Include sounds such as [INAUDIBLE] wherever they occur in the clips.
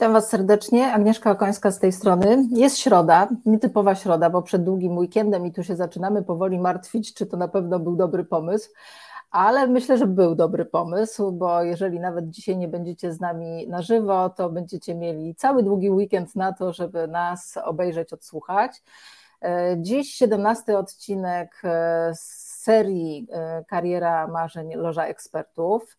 Witam Was serdecznie. Agnieszka Okońska z tej strony. Jest środa, nietypowa środa, bo przed długim weekendem i tu się zaczynamy powoli martwić, czy to na pewno był dobry pomysł. Ale myślę, że był dobry pomysł, bo jeżeli nawet dzisiaj nie będziecie z nami na żywo, to będziecie mieli cały długi weekend na to, żeby nas obejrzeć, odsłuchać. Dziś 17 odcinek z serii Kariera Marzeń Loża Ekspertów.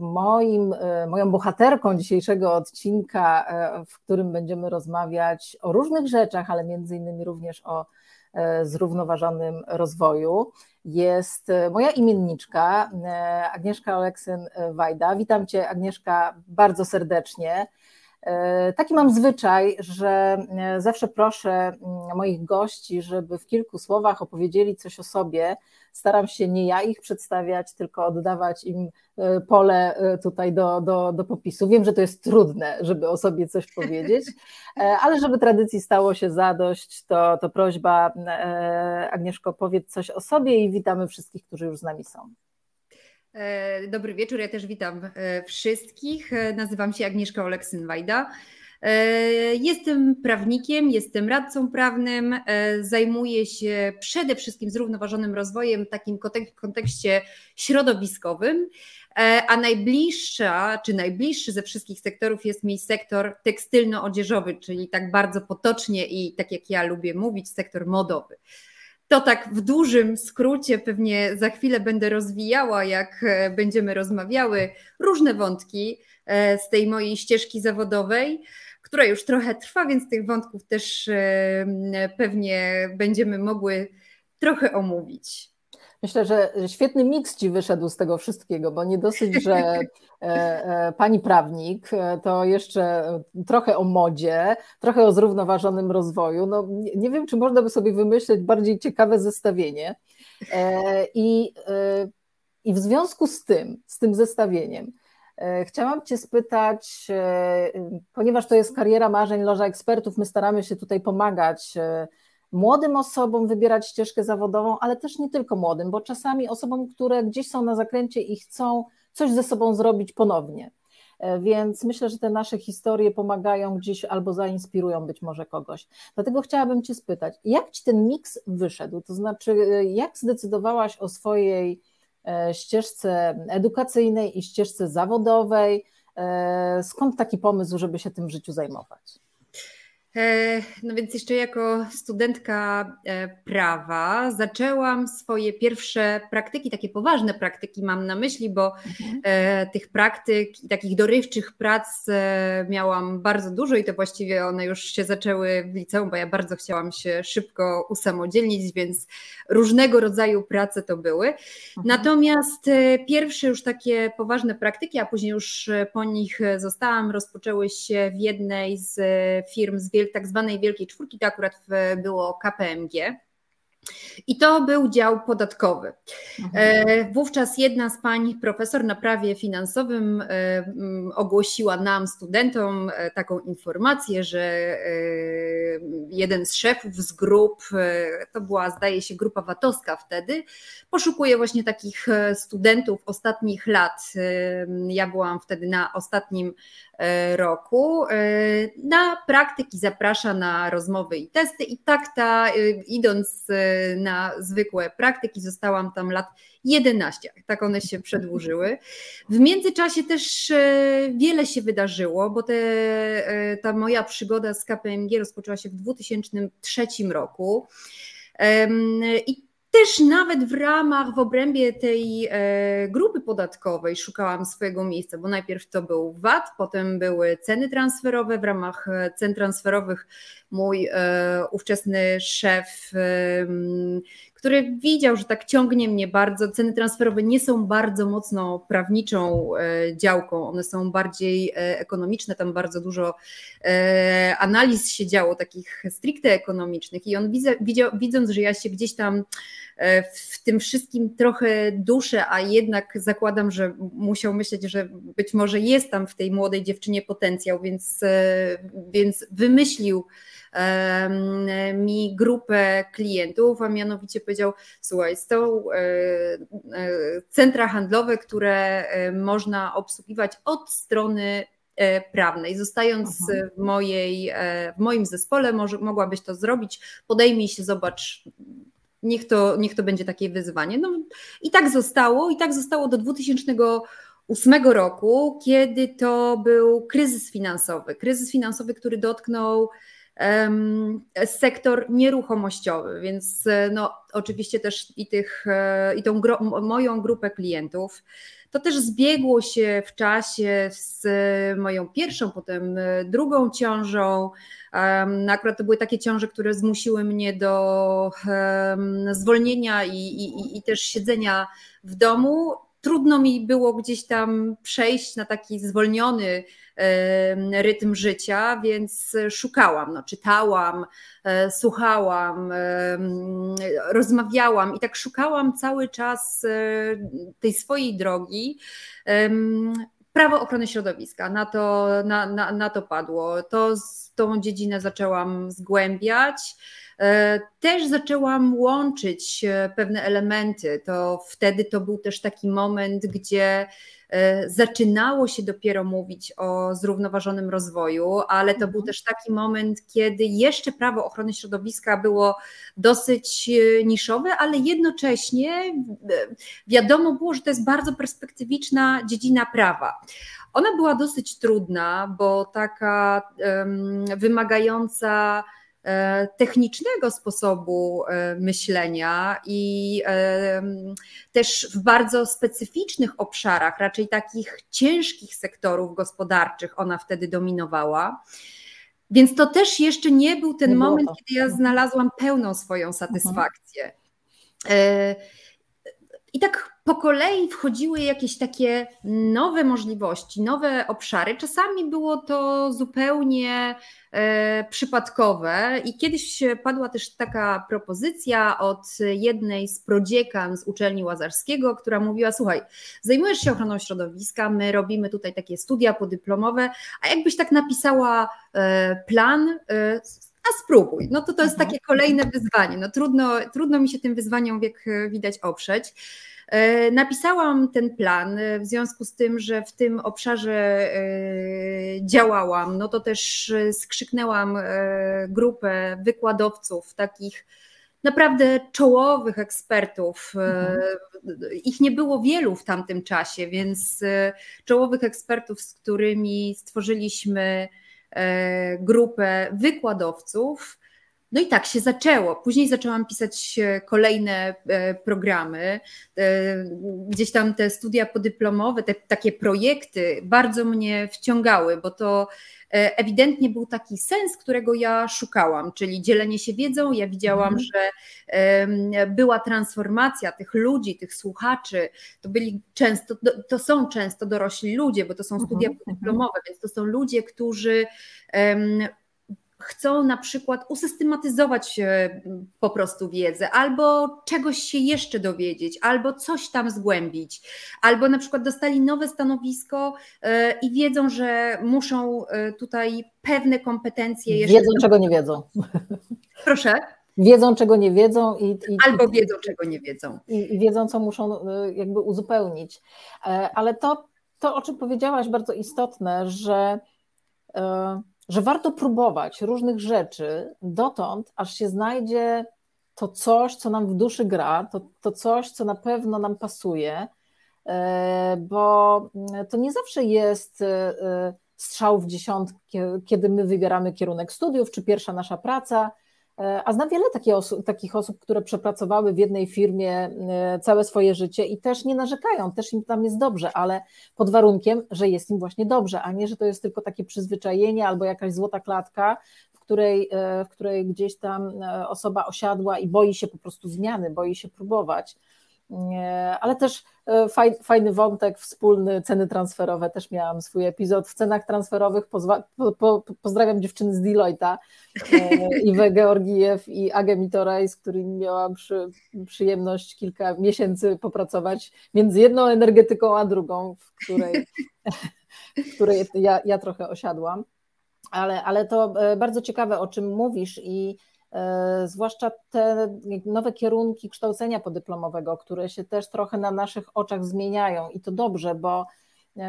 Moim, moją bohaterką dzisiejszego odcinka, w którym będziemy rozmawiać o różnych rzeczach, ale między innymi również o zrównoważonym rozwoju, jest moja imienniczka Agnieszka Oleksyn-Wajda. Witam Cię Agnieszka bardzo serdecznie. Taki mam zwyczaj, że zawsze proszę moich gości, żeby w kilku słowach opowiedzieli coś o sobie. Staram się nie ja ich przedstawiać, tylko oddawać im pole tutaj do, do, do popisu. Wiem, że to jest trudne, żeby o sobie coś [LAUGHS] powiedzieć, ale żeby tradycji stało się zadość, to, to prośba Agnieszko, powiedz coś o sobie i witamy wszystkich, którzy już z nami są. Dobry wieczór, ja też witam wszystkich. Nazywam się Agnieszka Oleksyn-Wajda. Jestem prawnikiem, jestem radcą prawnym, zajmuję się przede wszystkim zrównoważonym rozwojem w takim kontekście środowiskowym, a najbliższa, czy najbliższy ze wszystkich sektorów jest mi sektor tekstylno-odzieżowy, czyli tak bardzo potocznie i tak jak ja lubię mówić, sektor modowy. To tak w dużym skrócie, pewnie za chwilę będę rozwijała, jak będziemy rozmawiały, różne wątki z tej mojej ścieżki zawodowej, która już trochę trwa, więc tych wątków też pewnie będziemy mogły trochę omówić. Myślę, że świetny miks ci wyszedł z tego wszystkiego, bo nie dosyć, że pani prawnik, to jeszcze trochę o modzie, trochę o zrównoważonym rozwoju. No, nie wiem, czy można by sobie wymyśleć bardziej ciekawe zestawienie. I, i w związku z tym, z tym zestawieniem, Chciałam Cię spytać, ponieważ to jest kariera marzeń Loża Ekspertów, my staramy się tutaj pomagać młodym osobom wybierać ścieżkę zawodową, ale też nie tylko młodym, bo czasami osobom, które gdzieś są na zakręcie i chcą coś ze sobą zrobić ponownie. Więc myślę, że te nasze historie pomagają gdzieś albo zainspirują być może kogoś. Dlatego chciałabym Cię spytać, jak Ci ten miks wyszedł? To znaczy, jak zdecydowałaś o swojej ścieżce edukacyjnej i ścieżce zawodowej? Skąd taki pomysł, żeby się tym w życiu zajmować? No więc jeszcze jako studentka prawa zaczęłam swoje pierwsze praktyki, takie poważne praktyki mam na myśli, bo mhm. tych praktyk i takich dorywczych prac miałam bardzo dużo i to właściwie one już się zaczęły w liceum, bo ja bardzo chciałam się szybko usamodzielnić, więc różnego rodzaju prace to były. Mhm. Natomiast pierwsze już takie poważne praktyki, a później już po nich zostałam, rozpoczęły się w jednej z firm z tak zwanej Wielkiej Czwórki, to akurat było KPMG. I to był dział podatkowy. Mhm. E, wówczas jedna z pań profesor na prawie finansowym e, ogłosiła nam, studentom, e, taką informację, że jeden z szefów z grup, to była zdaje się grupa VAT-owska wtedy, poszukuje właśnie takich studentów ostatnich lat. Ja byłam wtedy na ostatnim roku. Na praktyki zaprasza na rozmowy i testy i tak ta, idąc na zwykłe praktyki, zostałam tam lat 11, tak one się przedłużyły. W międzyczasie też wiele się wydarzyło, bo te, ta moja przygoda z KPMG rozpoczęła się w 2003 roku. I też nawet w ramach, w obrębie tej e, grupy podatkowej szukałam swojego miejsca, bo najpierw to był VAT, potem były ceny transferowe. W ramach e, cen transferowych mój e, ówczesny szef, który widział, że tak ciągnie mnie bardzo. Ceny transferowe nie są bardzo mocno prawniczą działką, one są bardziej ekonomiczne, tam bardzo dużo analiz się działo, takich stricte ekonomicznych. I on widząc, że ja się gdzieś tam E, w tym wszystkim trochę duszę, a jednak zakładam, że musiał myśleć, że być może jest tam w tej młodej dziewczynie potencjał, więc, e, więc wymyślił mi grupę klientów, a mianowicie powiedział: Słuchaj, są e, centra handlowe, które można obsługiwać od strony prawnej. Zostając mhm. w, mojej, w moim zespole, może, mogłabyś to zrobić, podejmij się, zobacz, niech to, niech to będzie takie wyzwanie. No i tak zostało, i tak zostało do 2008 roku, kiedy to był kryzys finansowy. Kryzys finansowy, który dotknął sektor nieruchomościowy, więc e, no, oczywiście też i, tych, e, i tą gro, moją grupę klientów. To też zbiegło się w czasie z moją pierwszą, potem e, drugą ciążą. Akurat to były takie ciąże, które zmusiły mnie do zwolnienia i, i, i też siedzenia w domu trudno mi było gdzieś tam przejść na taki zwolniony rytm życia, więc szukałam, no, czytałam, e, słuchałam, rozmawiałam i tak szukałam cały czas e, tej swojej drogi. Prawo ochrony środowiska, na to, na, na, na to padło. To, tą dziedzinę zaczęłam zgłębiać. E, też zaczęłam łączyć e, pewne elementy. To wtedy to był też taki moment, gdzie zaczynało się dopiero mówić o zrównoważonym rozwoju, ale to był mhm. też taki moment, kiedy jeszcze prawo ochrony środowiska było dosyć niszowe, ale jednocześnie wiadomo było, że to jest bardzo perspektywiczna dziedzina prawa. Ona była dosyć trudna, bo taka um, wymagająca E, technicznego sposobu e, myślenia i e, też w bardzo specyficznych obszarach, raczej takich ciężkich sektorów gospodarczych ona wtedy dominowała. Więc to też jeszcze nie był ten nie moment, kiedy ja znalazłam pełną swoją mhm. I tak po kolei wchodziły jakieś takie nowe możliwości, nowe obszary. Czasami było to zupełnie e, przypadkowe i kiedyś padła też taka propozycja od jednej z prodziekan z uczelni Łazarskiego, która mówiła: Słuchaj, zajmujesz się ochroną środowiska, my robimy tutaj takie studia podyplomowe, a jakbyś tak napisała e, plan, e, a spróbuj. No to to jest mhm. takie kolejne wyzwanie. No trudno, trudno mi się tym wyzwaniom, jak widać, oprzeć. E, napisałam ten plan w związku z tym, że w tym obszarze e, działałam, no to też skrzyknęłam e, grupę wykładowców, takich naprawdę czołowych ekspertów. Mhm. Ich nie było wielu w tamtym czasie, więc czołowych ekspertów, z którymi stworzyliśmy grupę wykładowców. No i tak się zaczęło. Później zaczęłam pisać e, kolejne e, programy. E, gdzieś tam te studia podyplomowe, te takie projekty bardzo mnie wciągały, bo to ewidentnie był taki sens, którego ja szukałam, czyli dzielenie się wiedzą. Ja widziałam, mhm. że była transformacja tych ludzi, tych słuchaczy. To byli często, to są często dorośli ludzie, bo to są studia mhm. podyplomowe, więc to są ludzie, którzy chcą na przykład usystematyzować e, po prostu wiedzę, albo czegoś się jeszcze dowiedzieć, albo coś tam zgłębić, albo na przykład dostali nowe stanowisko e, i wiedzą, że muszą e, tutaj pewne kompetencje jeszcze. Wiedzą, czego nie wiedzą. Proszę. Wiedzą, czego nie wiedzą i. i albo wiedzą, czego nie wiedzą. I, I wiedzą, co muszą jakby uzupełnić. Ale to, to, o czym powiedziałaś, bardzo istotne, że że warto próbować różnych rzeczy dotąd, aż się znajdzie to coś, co nam w duszy gra, to, to coś, co na pewno nam pasuje, e, bo to nie zawsze jest e, strzał w dziesiątkę, kiedy my wybieramy kierunek studiów, czy pierwsza nasza praca. E, a znam wiele takich osób, takich osób, które przepracowały w jednej firmie e, całe swoje życie i też nie narzekają, też im tam jest dobrze, ale pod warunkiem, że jest im właśnie dobrze, a nie, że to jest tylko takie przyzwyczajenie albo jakaś złota klatka, w której, e, w której gdzieś tam osoba osiadła i boi się po prostu zmiany, boi się próbować ale też e, fajny wątek wspólny, ceny transferowe, też miałam swój epizod w cenach transferowych, pozdrawiam dziewczyny z Deloitte'a, e, Iwę Georgijew i Agę Mitoraj, z którymi miałam przy, przyjemność kilka miesięcy popracować między jedną energetyką a drugą, w której, w której ja, ja trochę osiadłam. Ale, ale to e, bardzo ciekawe, o czym mówisz i E, zwłaszcza te nowe kierunki kształcenia podyplomowego, które się też trochę na naszych oczach zmieniają. I to dobrze, bo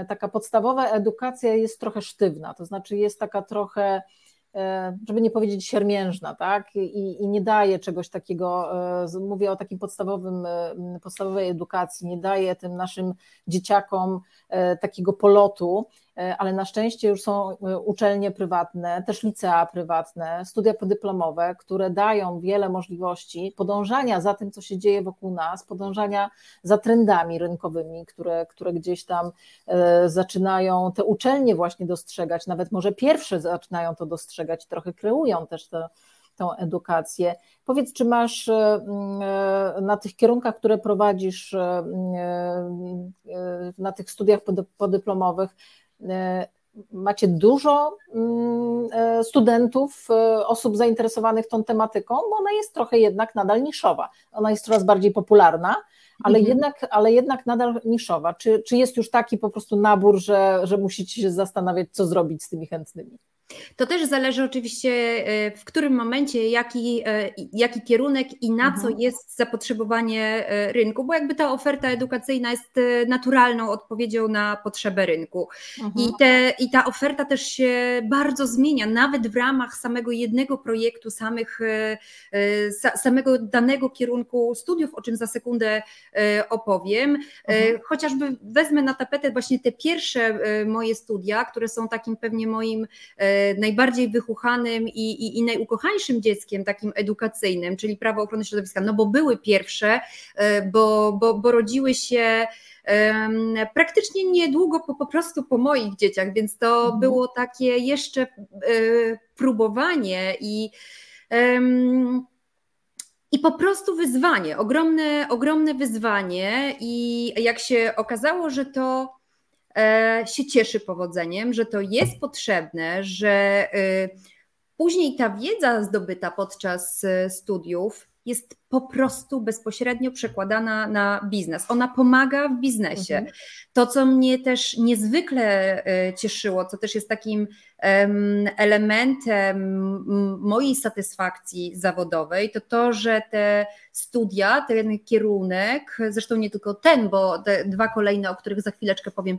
taka podstawowa edukacja jest trochę sztywna, to znaczy jest taka trochę E, żeby nie powiedzieć siermiężna, tak? I, I, nie daje czegoś takiego, e, mówię o takim podstawowym, e, podstawowej edukacji, nie daje tym naszym dzieciakom takiego polotu, E, ale na szczęście już są e, uczelnie prywatne, też licea prywatne, studia podyplomowe, które dają wiele możliwości podążania za tym, co się dzieje wokół nas, podążania za trendami rynkowymi, które, które gdzieś tam e, zaczynają te uczelnie właśnie dostrzegać, nawet może pierwsze zaczynają to dostrzegać, trochę kreują też te tą edukację. Powiedz, czy masz na tych kierunkach, które prowadzisz na tych studiach podyplomowych, E, macie dużo mm, e, studentów, e, osób zainteresowanych tą tematyką, bo ona jest trochę jednak nadal niszowa. Ona jest coraz bardziej popularna, ale, mhm. jednak, ale jednak nadal niszowa. Czy, czy jest już taki po prostu nabór, że, że musicie się zastanawiać, co zrobić z tymi chętnymi? To też zależy oczywiście, e, w którym momencie, jaki, e, jaki kierunek i na mhm. co jest zapotrzebowanie e, rynku, bo jakby ta oferta edukacyjna jest naturalną odpowiedzią na potrzebę rynku. Mhm. I, te, I ta oferta też się bardzo zmienia, nawet w ramach samego jednego projektu, samych, samego danego kierunku studiów, o czym za sekundę opowiem. Mhm. Chociażby wezmę na tapetę właśnie te pierwsze moje studia, które są takim pewnie moim najbardziej wychuchanym i, i, i najukochańszym dzieckiem takim edukacyjnym, czyli prawo ochrony środowiska, no bo były pierwsze, e, bo, bo, bo rodziły się praktycznie niedługo po, po prostu po moich dzieciach, więc to mhm. było takie jeszcze e, próbowanie i i po prostu wyzwanie, ogromne, ogromne wyzwanie. I jak się okazało, że to się cieszy powodzeniem, że to jest potrzebne, że y, później ta wiedza zdobyta podczas y, studiów jest po prostu bezpośrednio przekładana na biznes. Ona pomaga w biznesie. Mhm. To, co mnie też niezwykle y, cieszyło, co też jest takim elementem mojej satysfakcji zawodowej, to to, że te studia, ten kierunek, zresztą nie tylko ten, bo te dwa kolejne, o których za chwileczkę powiem,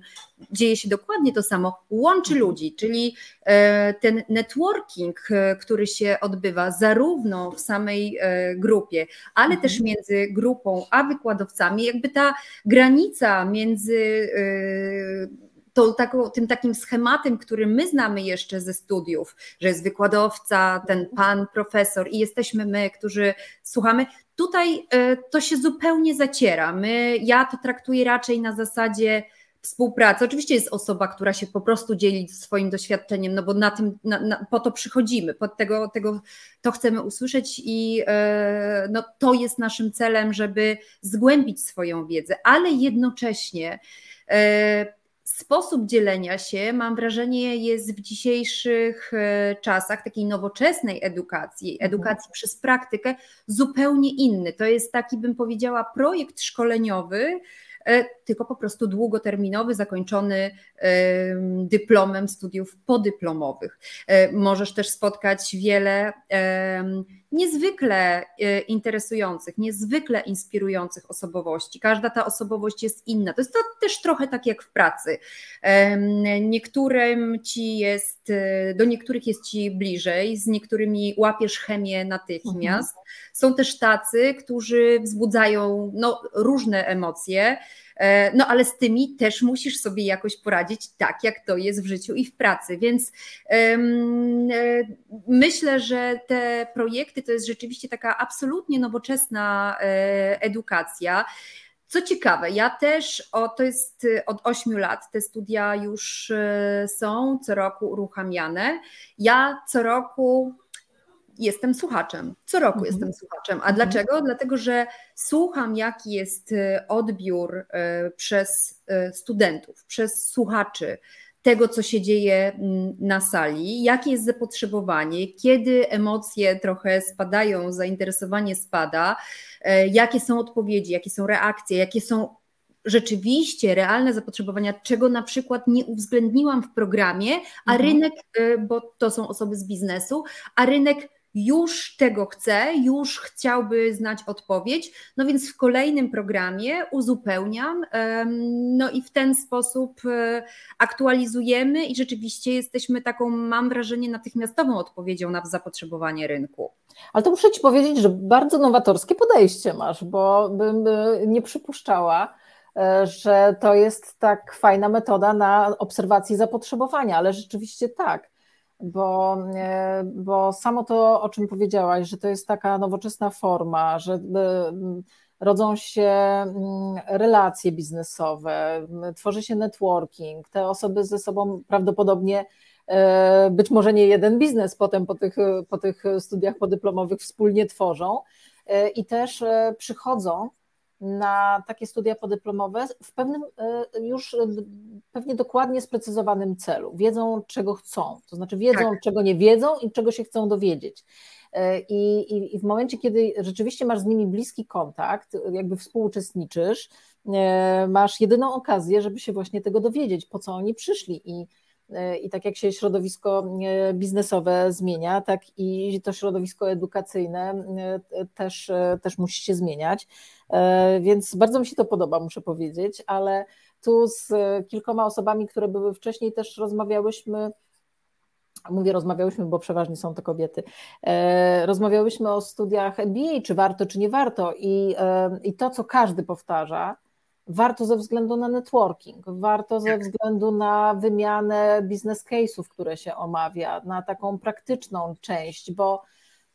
dzieje się dokładnie to samo, łączy mhm. ludzi, czyli e, ten networking, e, który się odbywa zarówno w samej e, grupie, ale mhm. też między grupą a wykładowcami, jakby ta granica między to, taką, tym takim schematem, który my znamy jeszcze ze studiów, że jest wykładowca, ten pan profesor i jesteśmy my, którzy słuchamy, tutaj e, to się zupełnie zaciera. My, ja to traktuję raczej na zasadzie współpracy. Oczywiście jest osoba, która się po prostu dzieli swoim doświadczeniem, no bo na tym, na, na, po to przychodzimy, pod tego, tego to chcemy usłyszeć i e, no, to jest naszym celem, żeby zgłębić swoją wiedzę, ale jednocześnie e, sposób dzielenia się, mam wrażenie, jest w dzisiejszych e, czasach takiej nowoczesnej edukacji, mhm. edukacji przez praktykę, zupełnie inny. To jest taki, bym powiedziała, projekt szkoleniowy, tylko po prostu długoterminowy, zakończony dyplomem studiów podyplomowych. E, możesz też spotkać wiele niezwykle e, interesujących, niezwykle inspirujących osobowości. Każda ta osobowość jest inna. To jest to też trochę tak jak w pracy. Niektórym ci jest, do niektórych jest ci bliżej, z niektórymi łapiesz chemię natychmiast. Mhm. Są też tacy, którzy wzbudzają no, różne emocje. E, no ale z tymi też musisz sobie jakoś poradzić tak, jak to jest w życiu i w pracy. Więc e, myślę, że te projekty to jest rzeczywiście taka absolutnie nowoczesna e, edukacja. Co ciekawe, ja też, o, to jest od 8 lat, te studia już są co roku uruchamiane. Ja co roku jestem słuchaczem. Co roku mhm. jestem słuchaczem. A mhm. dlaczego? Dlatego, że słucham, jaki jest e, odbiór e, przez e, studentów, przez słuchaczy tego, co się dzieje mm, na sali, jakie jest zapotrzebowanie, kiedy emocje trochę spadają, zainteresowanie spada, jakie są odpowiedzi, jakie są reakcje, jakie są rzeczywiście realne zapotrzebowania, czego na przykład nie uwzględniłam w programie, a mhm. rynek, bo to są osoby z biznesu, a rynek już tego chce, już chciałby znać odpowiedź, no więc w kolejnym programie uzupełniam, no i w ten sposób e, aktualizujemy i rzeczywiście jesteśmy taką, mam wrażenie, natychmiastową odpowiedzią na zapotrzebowanie rynku. Ale to muszę Ci powiedzieć, że bardzo nowatorskie podejście masz, bo bym e, nie przypuszczała, e, że to jest tak fajna metoda na obserwację zapotrzebowania, ale rzeczywiście tak bo, e, bo samo to, o czym powiedziałaś, że to jest taka nowoczesna forma, że e, rodzą się relacje biznesowe, tworzy się networking, te osoby ze sobą prawdopodobnie e, być może nie jeden biznes potem po tych, po tych studiach podyplomowych wspólnie tworzą i też przychodzą na takie studia podyplomowe w pewnym e, już e, pewnie dokładnie sprecyzowanym celu. Wiedzą, czego chcą, to znaczy wiedzą, tak. czego nie wiedzą i czego się chcą dowiedzieć. E, I, i, I, w momencie, kiedy rzeczywiście masz z nimi bliski kontakt, jakby współuczestniczysz, masz jedyną okazję, żeby się właśnie tego dowiedzieć, po co oni przyszli. I i tak jak się środowisko e, biznesowe zmienia, tak i to środowisko edukacyjne e, też, e, też musi się zmieniać. Więc bardzo mi się to podoba, muszę powiedzieć, ale tu z kilkoma osobami, które były wcześniej, też rozmawiałyśmy. Mówię, rozmawiałyśmy, bo przeważnie są to kobiety. Rozmawiałyśmy o studiach MBA, czy warto, czy nie warto, i, i to, co każdy powtarza, warto ze względu na networking, warto ze względu na wymianę business case'ów, które się omawia, na taką praktyczną część, bo,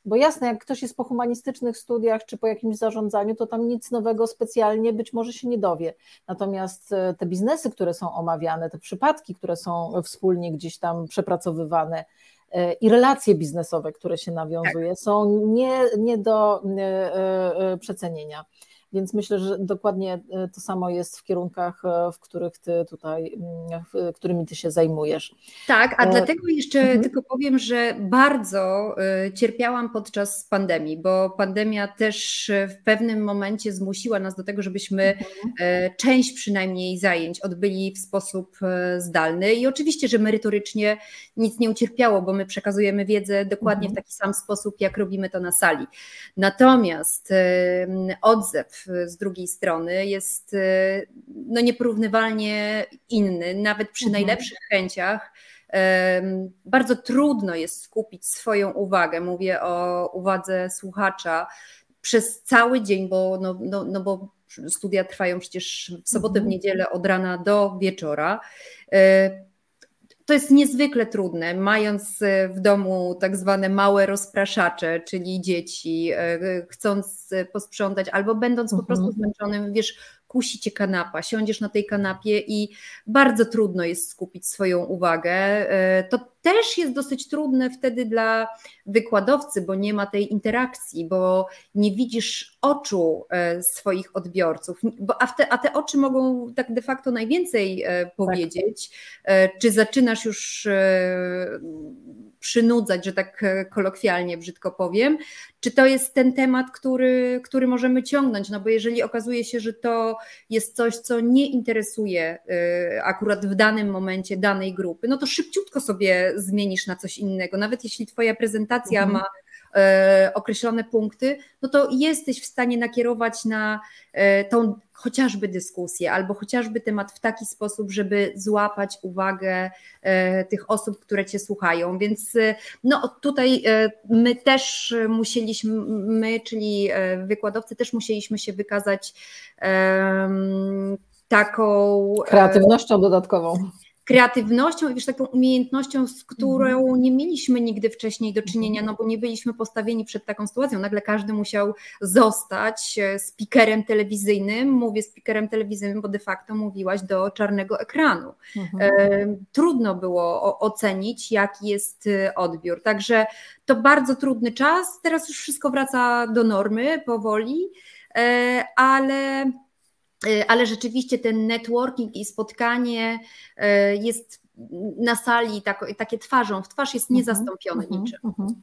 bo jasne, jak ktoś jest po humanistycznych studiach czy po jakimś zarządzaniu, to tam nic nowego specjalnie być może się nie dowie. Natomiast e, te biznesy, które są omawiane, te przypadki, które są wspólnie gdzieś tam przepracowywane, e, i relacje biznesowe, które się nawiązuje, tak. są nie, nie do e, przecenienia. Więc myślę, że dokładnie e, to samo jest w kierunkach, e, w których ty tutaj, mm, którymi ty się zajmujesz. Tak, a e... dlatego jeszcze mhm. tylko powiem, że bardzo cierpiałam podczas pandemii, bo pandemia też w pewnym momencie zmusiła nas do tego, żebyśmy mhm. część przynajmniej zajęć odbyli w sposób zdalny i oczywiście, że merytorycznie nic nie ucierpiało, bo my przekazujemy wiedzę dokładnie mhm. w taki sam sposób, jak robimy to na sali. Natomiast odzew z drugiej strony jest y, no, nieporównywalnie inny, nawet przy mhm. najlepszych chęciach. Bardzo trudno jest skupić swoją uwagę, mówię o uwadze słuchacza, przez cały dzień, bo, no, no, no bo studia trwają przecież w sobotę, w mhm. niedzielę od rana do wieczora. To jest niezwykle trudne, mając e, w domu tak zwane małe rozpraszacze, czyli dzieci, e, chcąc posprzątać albo będąc po prostu mhm. zmęczonym, wiesz, kusi cię kanapa, siądziesz na tej kanapie i bardzo trudno jest skupić swoją uwagę. E, to też jest dosyć trudne wtedy dla wykładowcy, bo nie ma tej interakcji, bo nie widzisz oczu e, swoich odbiorców, a, te, a te oczy mogą tak de facto najwięcej e, powiedzieć. Tak. Czy zaczynasz już przynudzać, że tak kolokwialnie brzydko powiem, czy to jest ten temat, który, który możemy ciągnąć, no bo jeżeli okazuje się, że to jest coś, co nie interesuje y, akurat w danym momencie danej grupy, no to szybciutko sobie zmienisz na coś innego, nawet jeśli twoja prezentacja mhm. ma E, określone punkty, no to jesteś w stanie nakierować na e, tą chociażby dyskusję albo chociażby temat w taki sposób, żeby złapać uwagę e, tych osób, które Cię słuchają. Więc no tutaj my też musieliśmy, my, czyli wykładowcy, też musieliśmy się wykazać taką kreatywnością dodatkową kreatywnością i wiesz, taką umiejętnością, z którą mhm. nie mieliśmy nigdy wcześniej do czynienia, no bo nie byliśmy postawieni przed taką sytuacją. Nagle każdy musiał zostać e, speakerem telewizyjnym. Mówię speakerem telewizyjnym, bo de facto mówiłaś do czarnego ekranu. Mhm. E, trudno było ocenić, jaki jest e, odbiór. Także to bardzo trudny czas. Teraz już wszystko wraca do normy powoli, ale ale rzeczywiście ten networking i spotkanie y, jest na sali tak, takie twarzą w twarz jest mhm, niezastąpione uh -huh, niczym. Uh -huh.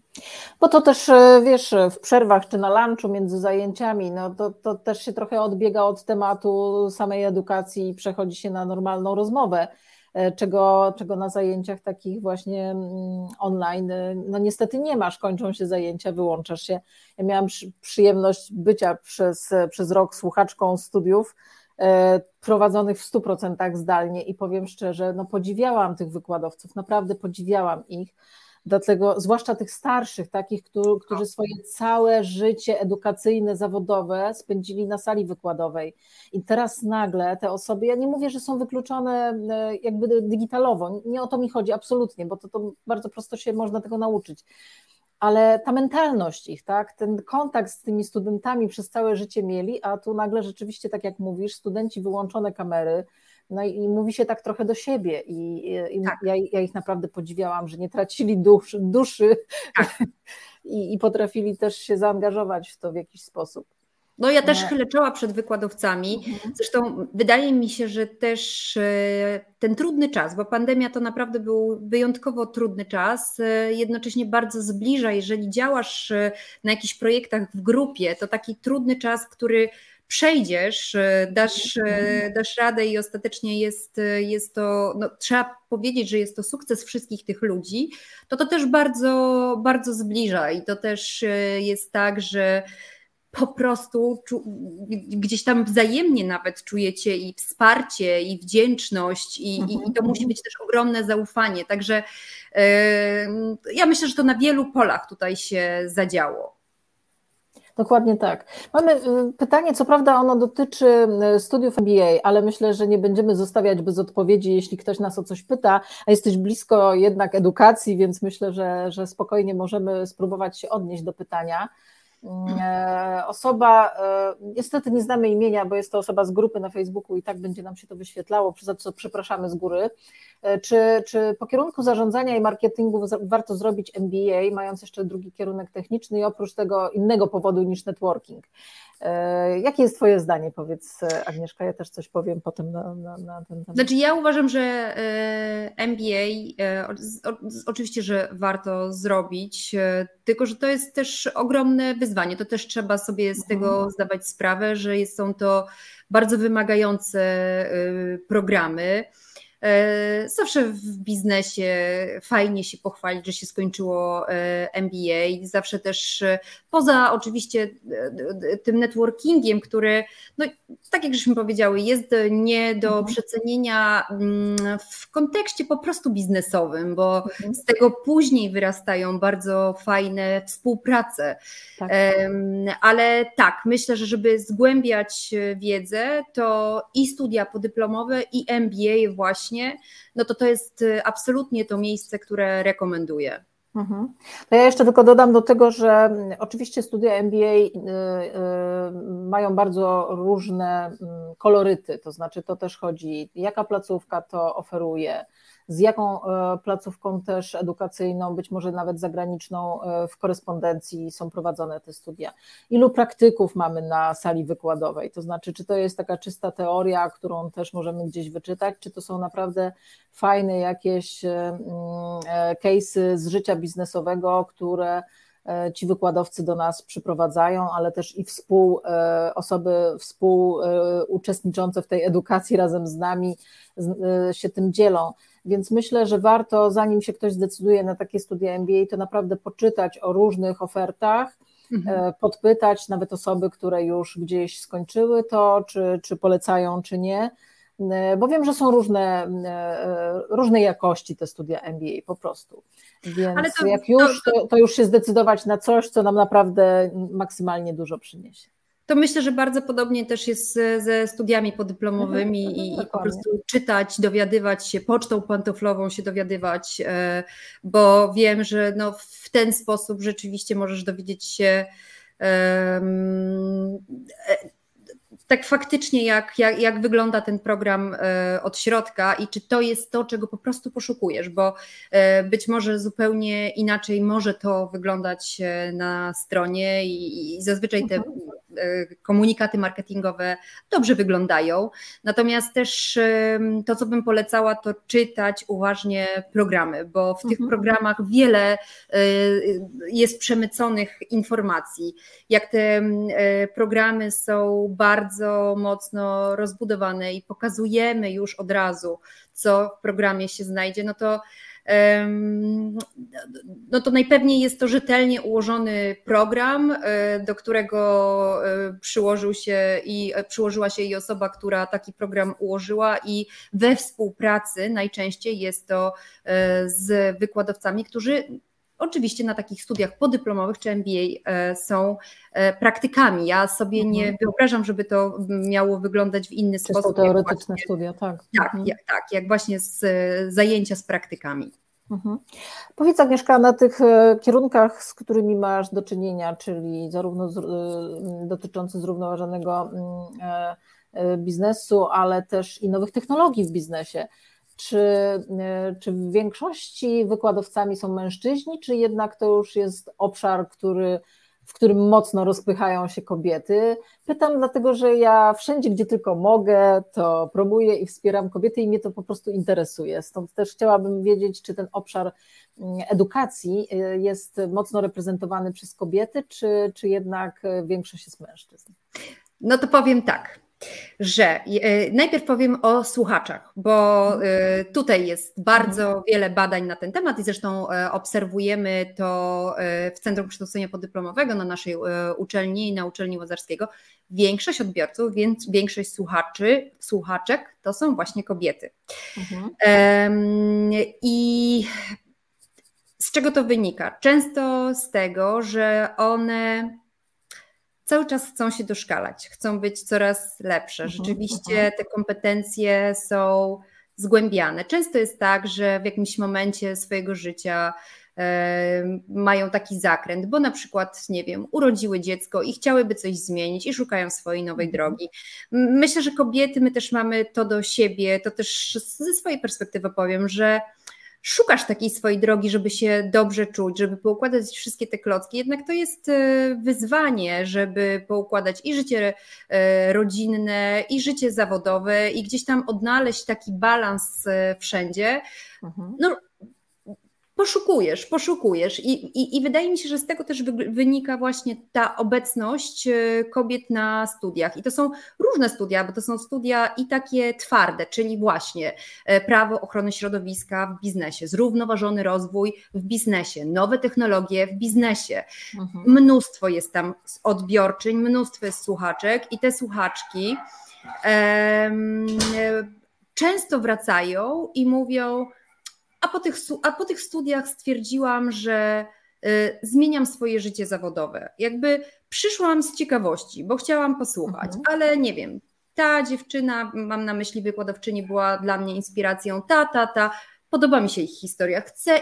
Bo to też, y, wiesz, w przerwach czy na lunchu między zajęciami, no to, to też się trochę odbiega od tematu samej edukacji i przechodzi się na normalną rozmowę. Czego, czego na zajęciach takich właśnie mm, online, no niestety nie masz, kończą się zajęcia, wyłączasz się. Ja miałam przyjemność bycia przez, przez rok słuchaczką studiów, prowadzonych w 100% zdalnie i powiem szczerze, no podziwiałam tych wykładowców, naprawdę podziwiałam ich Dlatego, zwłaszcza tych starszych, takich, którzy swoje całe życie edukacyjne, zawodowe spędzili na sali wykładowej. I teraz nagle te osoby, ja nie mówię, że są wykluczone e, jakby digitalowo, nie o to mi chodzi absolutnie, bo to, to bardzo prosto się można tego nauczyć. Ale ta mentalność ich, tak, ten kontakt z tymi studentami przez całe życie mieli, a tu nagle rzeczywiście, tak jak mówisz, studenci wyłączone kamery, no i mówi się tak trochę do siebie i, i tak. ja, ja, ich naprawdę podziwiałam, że nie tracili duszy, duszy tak. [LAUGHS] i, i potrafili też się zaangażować w to w jakiś sposób. No ja też chylę czoła przed wykładowcami. Mhm. Zresztą wydaje mi się, że też e, ten trudny czas, bo pandemia to naprawdę był wyjątkowo trudny czas, e, jednocześnie bardzo zbliża, jeżeli działasz e, na jakichś projektach w grupie, to taki trudny czas, który przejdziesz, e, dasz, e, dasz radę i ostatecznie jest, e, jest to, no, trzeba powiedzieć, że jest to sukces wszystkich tych ludzi, to to też bardzo, bardzo zbliża i to też jest tak, że po prostu gdzieś tam wzajemnie nawet czujecie i wsparcie, i wdzięczność, i, mhm. i to musi mhm. być też ogromne zaufanie. Także yy, ja myślę, że to na wielu polach tutaj się zadziało. Dokładnie tak. Mamy y, pytanie, co prawda ono dotyczy y, studiów MBA, ale myślę, że nie będziemy zostawiać bez odpowiedzi, jeśli ktoś nas o coś pyta, a jesteś blisko jednak edukacji, więc myślę, że, że spokojnie możemy spróbować się odnieść do pytania. E, osoba, e, niestety nie znamy imienia, bo jest to osoba z grupy na Facebooku i tak będzie nam się to wyświetlało, za co przepraszamy z góry. E, czy, czy po kierunku zarządzania i marketingu warto zrobić MBA, mając jeszcze drugi kierunek techniczny i oprócz tego innego powodu niż networking? Jakie jest Twoje zdanie, powiedz Agnieszka, ja też coś powiem potem na, na, na ten temat. Znaczy ja uważam, że MBA oczywiście, że warto zrobić, tylko że to jest też ogromne wyzwanie. To też trzeba sobie z tego mhm. zdawać sprawę, że są to bardzo wymagające programy. E, zawsze w biznesie fajnie się pochwalić, że się skończyło e, MBA. Zawsze też e, poza oczywiście tym networkingiem, który, no, tak jak żeśmy powiedziały, jest nie do mhm. przecenienia mm, w kontekście po prostu biznesowym, bo mhm. z tego później wyrastają bardzo fajne współprace. Tak. Ale tak, myślę, że żeby zgłębiać wiedzę, to i studia podyplomowe, i MBA właśnie no to to jest y, absolutnie to miejsce, które rekomenduję. Mhm. To ja jeszcze tylko dodam do tego, że mm, oczywiście studia MBA y, y, mają bardzo różne mm, koloryty, to znaczy to też chodzi, jaka placówka to oferuje, z jaką e, placówką też edukacyjną, być może nawet zagraniczną e, w korespondencji są prowadzone te studia. Ilu praktyków mamy na sali wykładowej? To znaczy, czy to jest taka czysta teoria, którą też możemy gdzieś wyczytać, czy to są naprawdę fajne jakieś e, mm, case'y z życia biznesowego, które ci wykładowcy do nas przyprowadzają, ale też i współ, osoby współuczestniczące w tej edukacji razem z nami się tym dzielą. Więc myślę, że warto, zanim się ktoś zdecyduje na takie studia MBA, to naprawdę poczytać o różnych ofertach, mhm. E, podpytać nawet osoby, które już gdzieś skończyły to, czy, czy polecają, czy nie. E, bo wiem, że są różne, e, różnej jakości te studia MBA po prostu. Więc to, jak już, to, to już się zdecydować na coś, co nam naprawdę maksymalnie dużo przyniesie. To myślę, że bardzo podobnie też jest ze studiami podyplomowymi mhm, i, i, po prostu czytać, dowiadywać się, pocztą pantoflową się dowiadywać, e, bo wiem, że no w ten sposób rzeczywiście możesz dowiedzieć się um, tak faktycznie, jak, jak, jak wygląda ten program e, od środka i czy to jest to, czego po prostu poszukujesz, bo e, być może zupełnie inaczej może to wyglądać na stronie i, i zazwyczaj te mhm. Komunikaty marketingowe dobrze wyglądają. Natomiast też to, co bym polecała, to czytać uważnie programy, bo w tych mhm. programach wiele jest przemyconych informacji. Jak te programy są bardzo mocno rozbudowane i pokazujemy już od razu, co w programie się znajdzie, no to no to najpewniej jest to rzetelnie ułożony program, e, do którego e, przyłożył się i e, przyłożyła się i osoba, która taki program ułożyła i we współpracy najczęściej jest to z wykładowcami, którzy Oczywiście na takich studiach podyplomowych czy MBA e, są e, praktykami. Ja sobie nie mhm. wyobrażam, żeby to miało wyglądać w inny Czysto sposób. teoretyczne właśnie, studia, tak. Tak, mhm. jak, tak, jak właśnie z, zajęcia z praktykami. Mhm. Powiedz Agnieszka, na tych e, kierunkach, z którymi masz do czynienia, czyli zarówno z, dotyczący zrównoważonego mm, biznesu, ale też i nowych technologii w biznesie, czy, e, czy w większości wykładowcami są mężczyźni, czy jednak to już jest obszar, który, w którym mocno rozpychają się kobiety? Pytam dlatego, że ja wszędzie, gdzie tylko mogę, to promuję i wspieram kobiety i mnie to po prostu interesuje. Stąd też chciałabym wiedzieć, czy ten obszar mm, edukacji e, jest mocno reprezentowany przez kobiety, czy, czy jednak większość jest mężczyzn? No to powiem tak że e, najpierw powiem o słuchaczach, bo e, tutaj jest bardzo wiele badań na ten temat i zresztą e, obserwujemy to w Centrum Kształcenia Podyplomowego na naszej uczelni i na uczelni Łazarskiego. Większość odbiorców, więc większość słuchaczy, słuchaczek to są właśnie kobiety. Mhm. I z czego to wynika? Często z tego, że one cały czas chcą się doszkalać, chcą być coraz lepsze. Mhm, Rzeczywiście mhm. te kompetencje są zgłębiane. Często jest tak, że w jakimś momencie swojego życia mają taki zakręt, bo na przykład, nie wiem, urodziły dziecko i chciałyby coś zmienić i szukają swojej nowej mhm. drogi. Myślę, że kobiety, my też mamy to do siebie, to też ze swojej perspektywy powiem, że szukasz takiej swojej drogi, żeby się dobrze czuć, żeby poukładać wszystkie te klocki, jednak to jest e, wyzwanie, żeby poukładać i życie e, rodzinne, i życie zawodowe, i gdzieś tam odnaleźć taki balans e, wszędzie. Mhm. No, poszukujesz, poszukujesz I, i, i wydaje mi się, że z tego też wynika właśnie ta obecność e, kobiet na studiach. I to są różne studia, bo to są studia i takie twarde, czyli właśnie e, prawo ochrony środowiska w biznesie, zrównoważony rozwój w biznesie, nowe technologie w biznesie. Mhm. Mnóstwo jest tam odbiorczyń, mnóstwo jest słuchaczek i te słuchaczki um, często wracają i mówią, a po tych, a po tych studiach stwierdziłam, że y, zmieniam swoje życie zawodowe. Jakby przyszłam z ciekawości, bo chciałam posłuchać, mhm. ale nie wiem, ta dziewczyna, mam na myśli wykładowczyni, była dla mnie inspiracją, ta, ta, ta, podoba mi się ich historia, chcę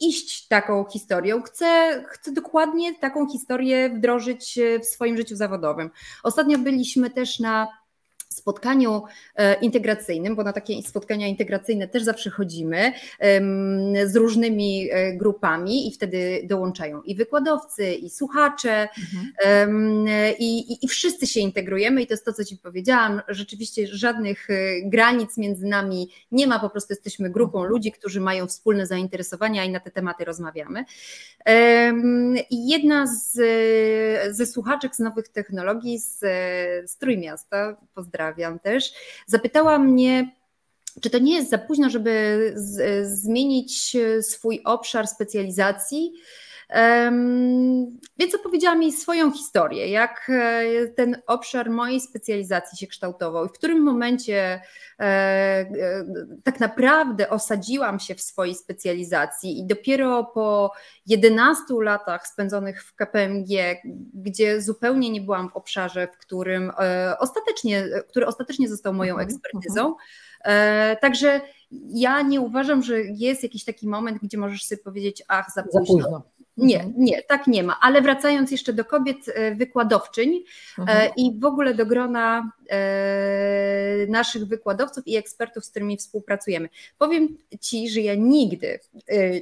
iść taką historią, chcę, chcę dokładnie taką historię wdrożyć w swoim życiu zawodowym. Ostatnio byliśmy też na spotkaniu e, integracyjnym, bo na takie spotkania integracyjne też zawsze chodzimy z różnymi e, grupami i wtedy dołączają i wykładowcy, i słuchacze, mhm. i, i, i wszyscy się integrujemy i to jest to, co Ci powiedziałam. Rzeczywiście żadnych e, granic między nami nie ma, po prostu jesteśmy grupą mhm. ludzi, którzy mają wspólne zainteresowania i na te tematy rozmawiamy. I jedna z, ze słuchaczek z nowych technologii z, z Trójmiasta, pozdrawiam, pozdrawiam też, zapytała mnie, czy to nie jest za późno, żeby z, zmienić swój obszar specjalizacji? Więc opowiedziała mi swoją historię, jak e, ten obszar mojej specjalizacji się kształtował i w którym momencie e, e, tak naprawdę osadziłam się w swojej specjalizacji i dopiero po 11 latach spędzonych w KPMG, gdzie zupełnie nie byłam w obszarze, w którym ostatecznie, który ostatecznie został moją mhm, ekspertyzą. E, także ja nie uważam, że jest jakiś taki moment, gdzie możesz sobie powiedzieć, ach, za późno. Za późno Nie, mhm. nie, tak nie ma. Ale wracając jeszcze do kobiet e, wykładowczyń e, mhm. i w ogóle do grona e, naszych wykładowców i ekspertów, z którymi współpracujemy. Powiem Ci, że ja nigdy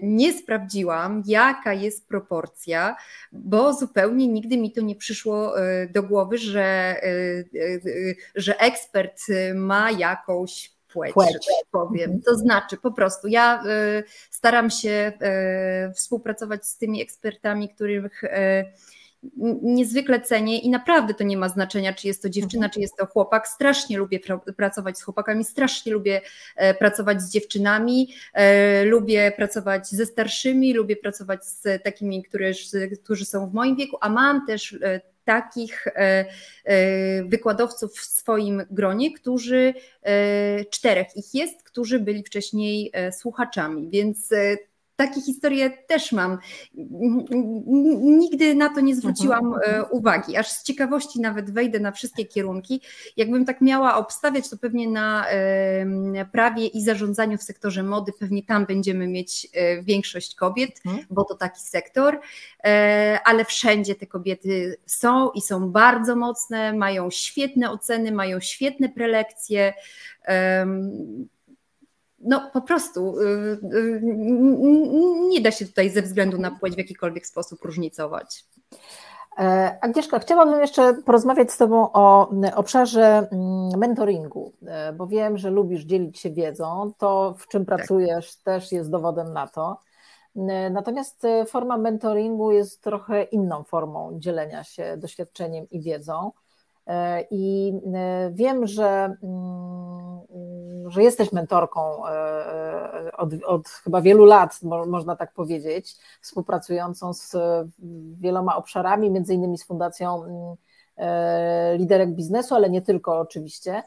nie sprawdziłam, jaka jest proporcja, bo zupełnie nigdy mi to nie przyszło do głowy, że, że ekspert ma jakąś płeć, płeć. tak powiem. Mhm. To znaczy po prostu ja y, staram się y, współpracować z tymi ekspertami, których y, niezwykle cenię i naprawdę to nie ma znaczenia, czy jest to dziewczyna, mhm. czy jest to chłopak. Strasznie lubię pracować z chłopakami, strasznie lubię e, pracować z dziewczynami, e, lubię pracować ze starszymi, lubię pracować z takimi, którzy, którzy są w moim wieku, a mam też e, takich e, e, wykładowców w swoim gronie, którzy e, czterech. Ich jest, którzy byli wcześniej słuchaczami, więc takie historie też mam. Nigdy na to nie zwróciłam mhm, mhm. uwagi, aż z ciekawości nawet wejdę na wszystkie kierunki. Jakbym tak miała obstawiać, to pewnie na prawie i zarządzaniu w sektorze mody, pewnie tam będziemy mieć e, większość kobiet, mhm. bo to taki sektor, e, ale wszędzie te kobiety są i są bardzo mocne, mają świetne oceny, mają świetne prelekcje no po prostu y, y, nie da się tutaj ze względu na płeć w jakikolwiek sposób różnicować. E, Agnieszka, chciałabym jeszcze porozmawiać z Tobą o obszarze mm, mentoringu, e, bo wiem, że lubisz dzielić się wiedzą. To, w czym tak. pracujesz, też jest dowodem na to. E, natomiast forma mentoringu jest trochę inną formą dzielenia się doświadczeniem i wiedzą. I wiem, że mm, że jesteś mentorką e, e, od, od, chyba wielu lat, można tak powiedzieć, współpracującą z wieloma obszarami, między innymi z Fundacją mm, e, Liderek Biznesu, ale nie tylko oczywiście.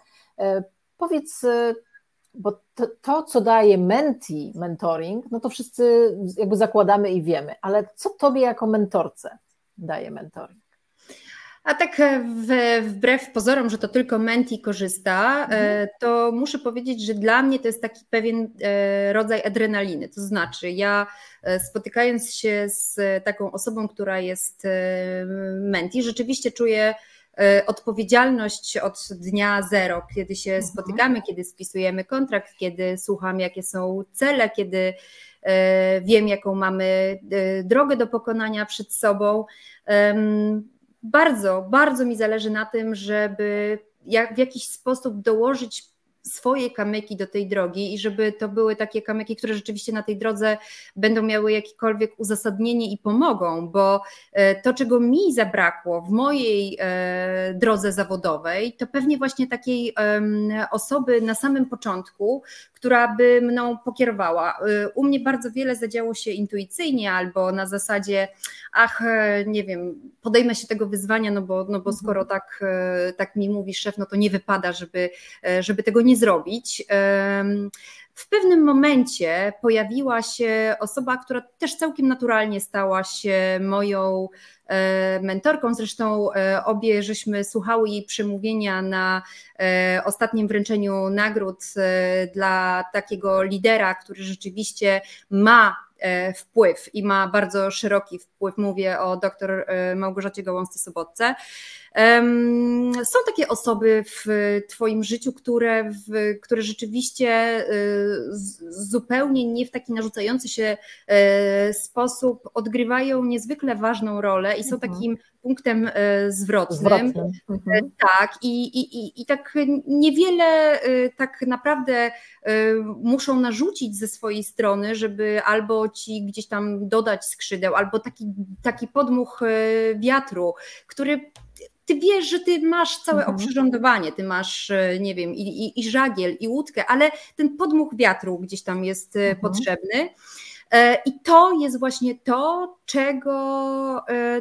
Powiedz, bo to, to, co daje menti, mentoring, no to wszyscy jakby zakładamy i wiemy, ale co tobie jako mentorce daje mentoring? A tak e, wbrew pozorom, że to tylko Menti korzysta, e, mhm. to muszę powiedzieć, że dla mnie to jest taki pewien e, rodzaj adrenaliny. To znaczy, ja spotykając się z taką osobą, która jest Menti, rzeczywiście czuję odpowiedzialność od dnia zero, kiedy się mhm. spotykamy, kiedy spisujemy kontrakt, kiedy słucham, jakie są cele, kiedy wiem, jaką mamy drogę do pokonania przed sobą bardzo, bardzo mi zależy na tym, żeby jak, w jakiś sposób dołożyć swoje kamyki do tej drogi i żeby to były takie kamyki, które rzeczywiście na tej drodze będą miały jakiekolwiek uzasadnienie i pomogą, bo e, to, czego mi zabrakło w mojej e, drodze zawodowej, to pewnie właśnie takiej osoby na samym początku, która by mną pokierowała. E, u mnie bardzo wiele zadziało się intuicyjnie albo na zasadzie, ach, nie wiem, podejmę się tego wyzwania, no bo, no bo mhm. skoro tak, tak mi mówi szef, no to nie wypada, żeby, żeby tego nie zrobić. W pewnym momencie pojawiła się osoba, która też całkiem naturalnie stała się moją mentorką. Zresztą e, obie żeśmy słuchały jej przemówienia na e, ostatnim wręczeniu nagród dla takiego lidera, który rzeczywiście ma wpływ i ma bardzo szeroki wpływ. Mówię o dr Małgorzacie Gołąsce-Sobotce. Są takie osoby w Twoim życiu, które, w, które rzeczywiście zupełnie nie w taki narzucający się e, sposób odgrywają niezwykle ważną rolę i są mhm. takim punktem e, zwrotnym. zwrotnym. Mhm. Tak, i, i, i tak niewiele tak naprawdę muszą narzucić ze swojej strony, żeby albo ci gdzieś tam dodać skrzydeł, albo taki, taki podmuch wiatru, który ty wiesz, że ty masz całe mhm. oprzyrządowanie, ty masz, e, nie wiem, i, i, i, żagiel, i łódkę, ale ten podmuch wiatru gdzieś tam jest e, mhm. potrzebny. E, I to jest właśnie to, czego,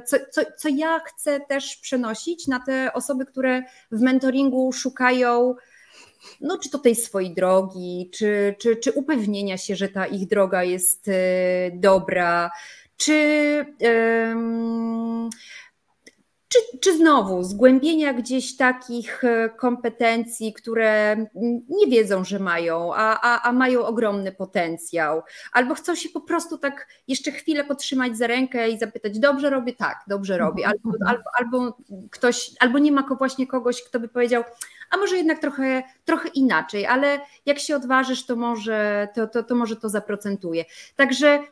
co, co, co ja chcę też przenosić na te osoby, które w mentoringu szukają no, czy to tej swojej drogi, czy, czy, czy upewnienia się, że ta ich droga jest dobra, czy. Um, czy, czy znowu zgłębienia gdzieś takich e, kompetencji, które nie wiedzą, że mają, a, a, a mają ogromny potencjał, albo chcą się po prostu tak jeszcze chwilę potrzymać za rękę i zapytać, dobrze robię? Tak, dobrze robię, albo, mhm. albo, albo ktoś, albo nie ma właśnie kogoś, kto by powiedział, a może jednak trochę, trochę inaczej, ale jak się odważysz, to może to, to, to może to zaprocentuje. Także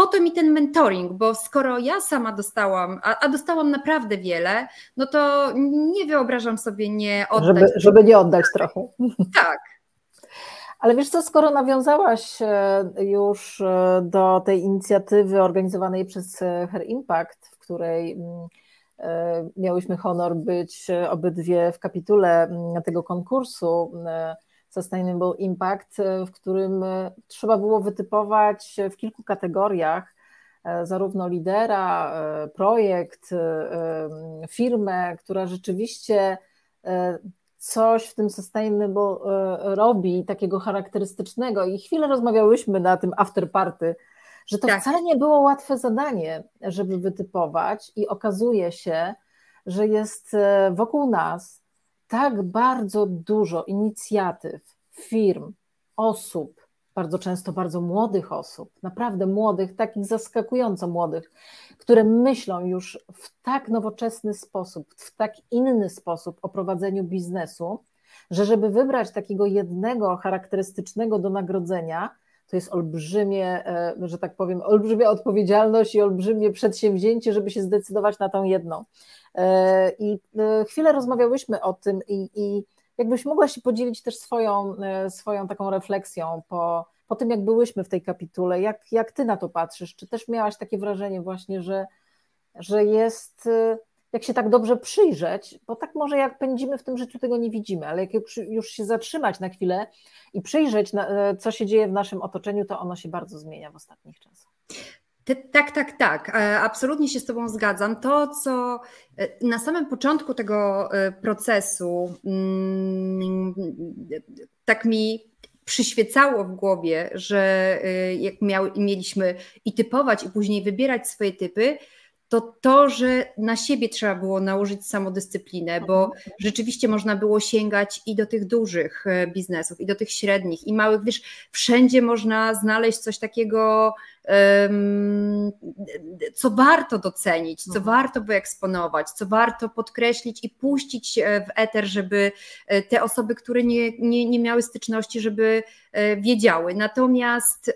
po to mi ten mentoring, bo skoro ja sama dostałam, a, a, dostałam naprawdę wiele, no to nie wyobrażam sobie nie oddać. Żeby, żeby nie oddać trochę. [LAUGHS] Tak. Ale wiesz co, skoro nawiązałaś e, już e, do tej inicjatywy organizowanej przez e, Her Impact, w której mm, miałyśmy honor być obydwie w kapitule mm, tego konkursu, Sustainable Impact, e, w którym e, trzeba było wytypować w kilku kategoriach e, zarówno lidera, projekt, firmę, która rzeczywiście coś w tym sustainable robi takiego charakterystycznego i chwilę rozmawiałyśmy na tym afterparty, że to tak. wcale nie było łatwe zadanie, żeby wytypować i okazuje się, że jest wokół nas tak bardzo dużo inicjatyw, firm, osób, bardzo często bardzo młodych osób, naprawdę młodych, takich zaskakująco młodych, które myślą już w tak nowoczesny sposób, w tak inny sposób o prowadzeniu biznesu, że żeby wybrać takiego jednego charakterystycznego do nagrodzenia, to jest olbrzymie, e, że tak powiem, olbrzymia odpowiedzialność i olbrzymie przedsięwzięcie, żeby się zdecydować na tą jedną. E, I e, chwilę rozmawiałyśmy o tym i, i jakbyś mogła się podzielić też swoją, swoją taką refleksją po, po tym, jak byłyśmy w tej kapitule, jak, jak ty na to patrzysz? Czy też miałaś takie wrażenie właśnie, że, że jest jak się tak dobrze przyjrzeć, bo tak może jak pędzimy w tym życiu, tego nie widzimy, ale jak już się zatrzymać na chwilę i przyjrzeć, e, co się dzieje w naszym otoczeniu, to ono się bardzo zmienia w ostatnich czasach. Tak, tak, tak. E, absolutnie się z Tobą zgadzam. To, co e, na samym początku tego procesu mm, tak mi przyświecało w głowie, że jak miał, mieliśmy i typować, i później wybierać swoje typy, to to, że na siebie trzeba było nałożyć samodyscyplinę, bo mhm. rzeczywiście można było sięgać i do tych dużych e, biznesów, i do tych średnich, i małych. Wiesz, wszędzie można znaleźć coś takiego, co warto docenić, co mhm. warto wyeksponować, co warto podkreślić i puścić e, w eter, żeby e, te osoby, które nie, nie, nie miały styczności, żeby wiedziały. Natomiast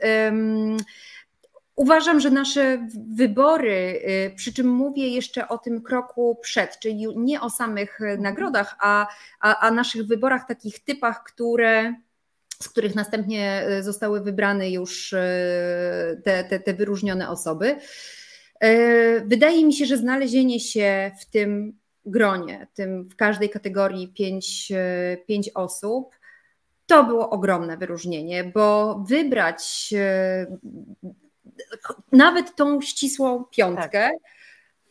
Uważam, że nasze wybory, y, przy czym mówię jeszcze o tym kroku przed, czyli nie o samych nagrodach, a, a, a naszych wyborach, takich typach, które, z których następnie y, zostały wybrane już y, te, te, te wyróżnione osoby. Wydaje mi się, że znalezienie się w tym gronie, tym w każdej kategorii pięć, pięć osób, to było ogromne wyróżnienie, bo wybrać nawet tą ścisłą piątkę, tak.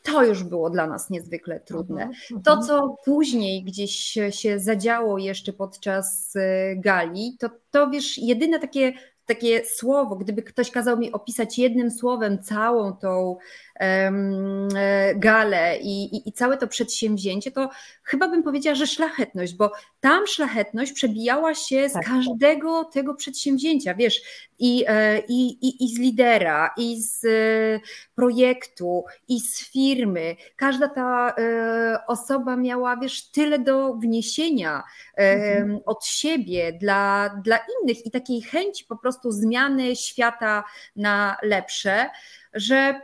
to już było dla nas niezwykle trudne. Mhm, to, mhm. co później gdzieś się zadziało jeszcze podczas y, gali, to, to wiesz, jedyne takie takie słowo, gdyby ktoś kazał mi opisać jednym słowem całą tą galę i, i, i, całe to przedsięwzięcie, to chyba bym powiedziała, że szlachetność, bo tam szlachetność przebijała się z tak. każdego tego przedsięwzięcia, wiesz, i, e, i, i, i z lidera, i z e, projektu, i z firmy. Każda ta osoba miała, wiesz, tyle do wniesienia mhm. od siebie dla, dla innych i takiej chęci po prostu zmiany świata na lepsze, że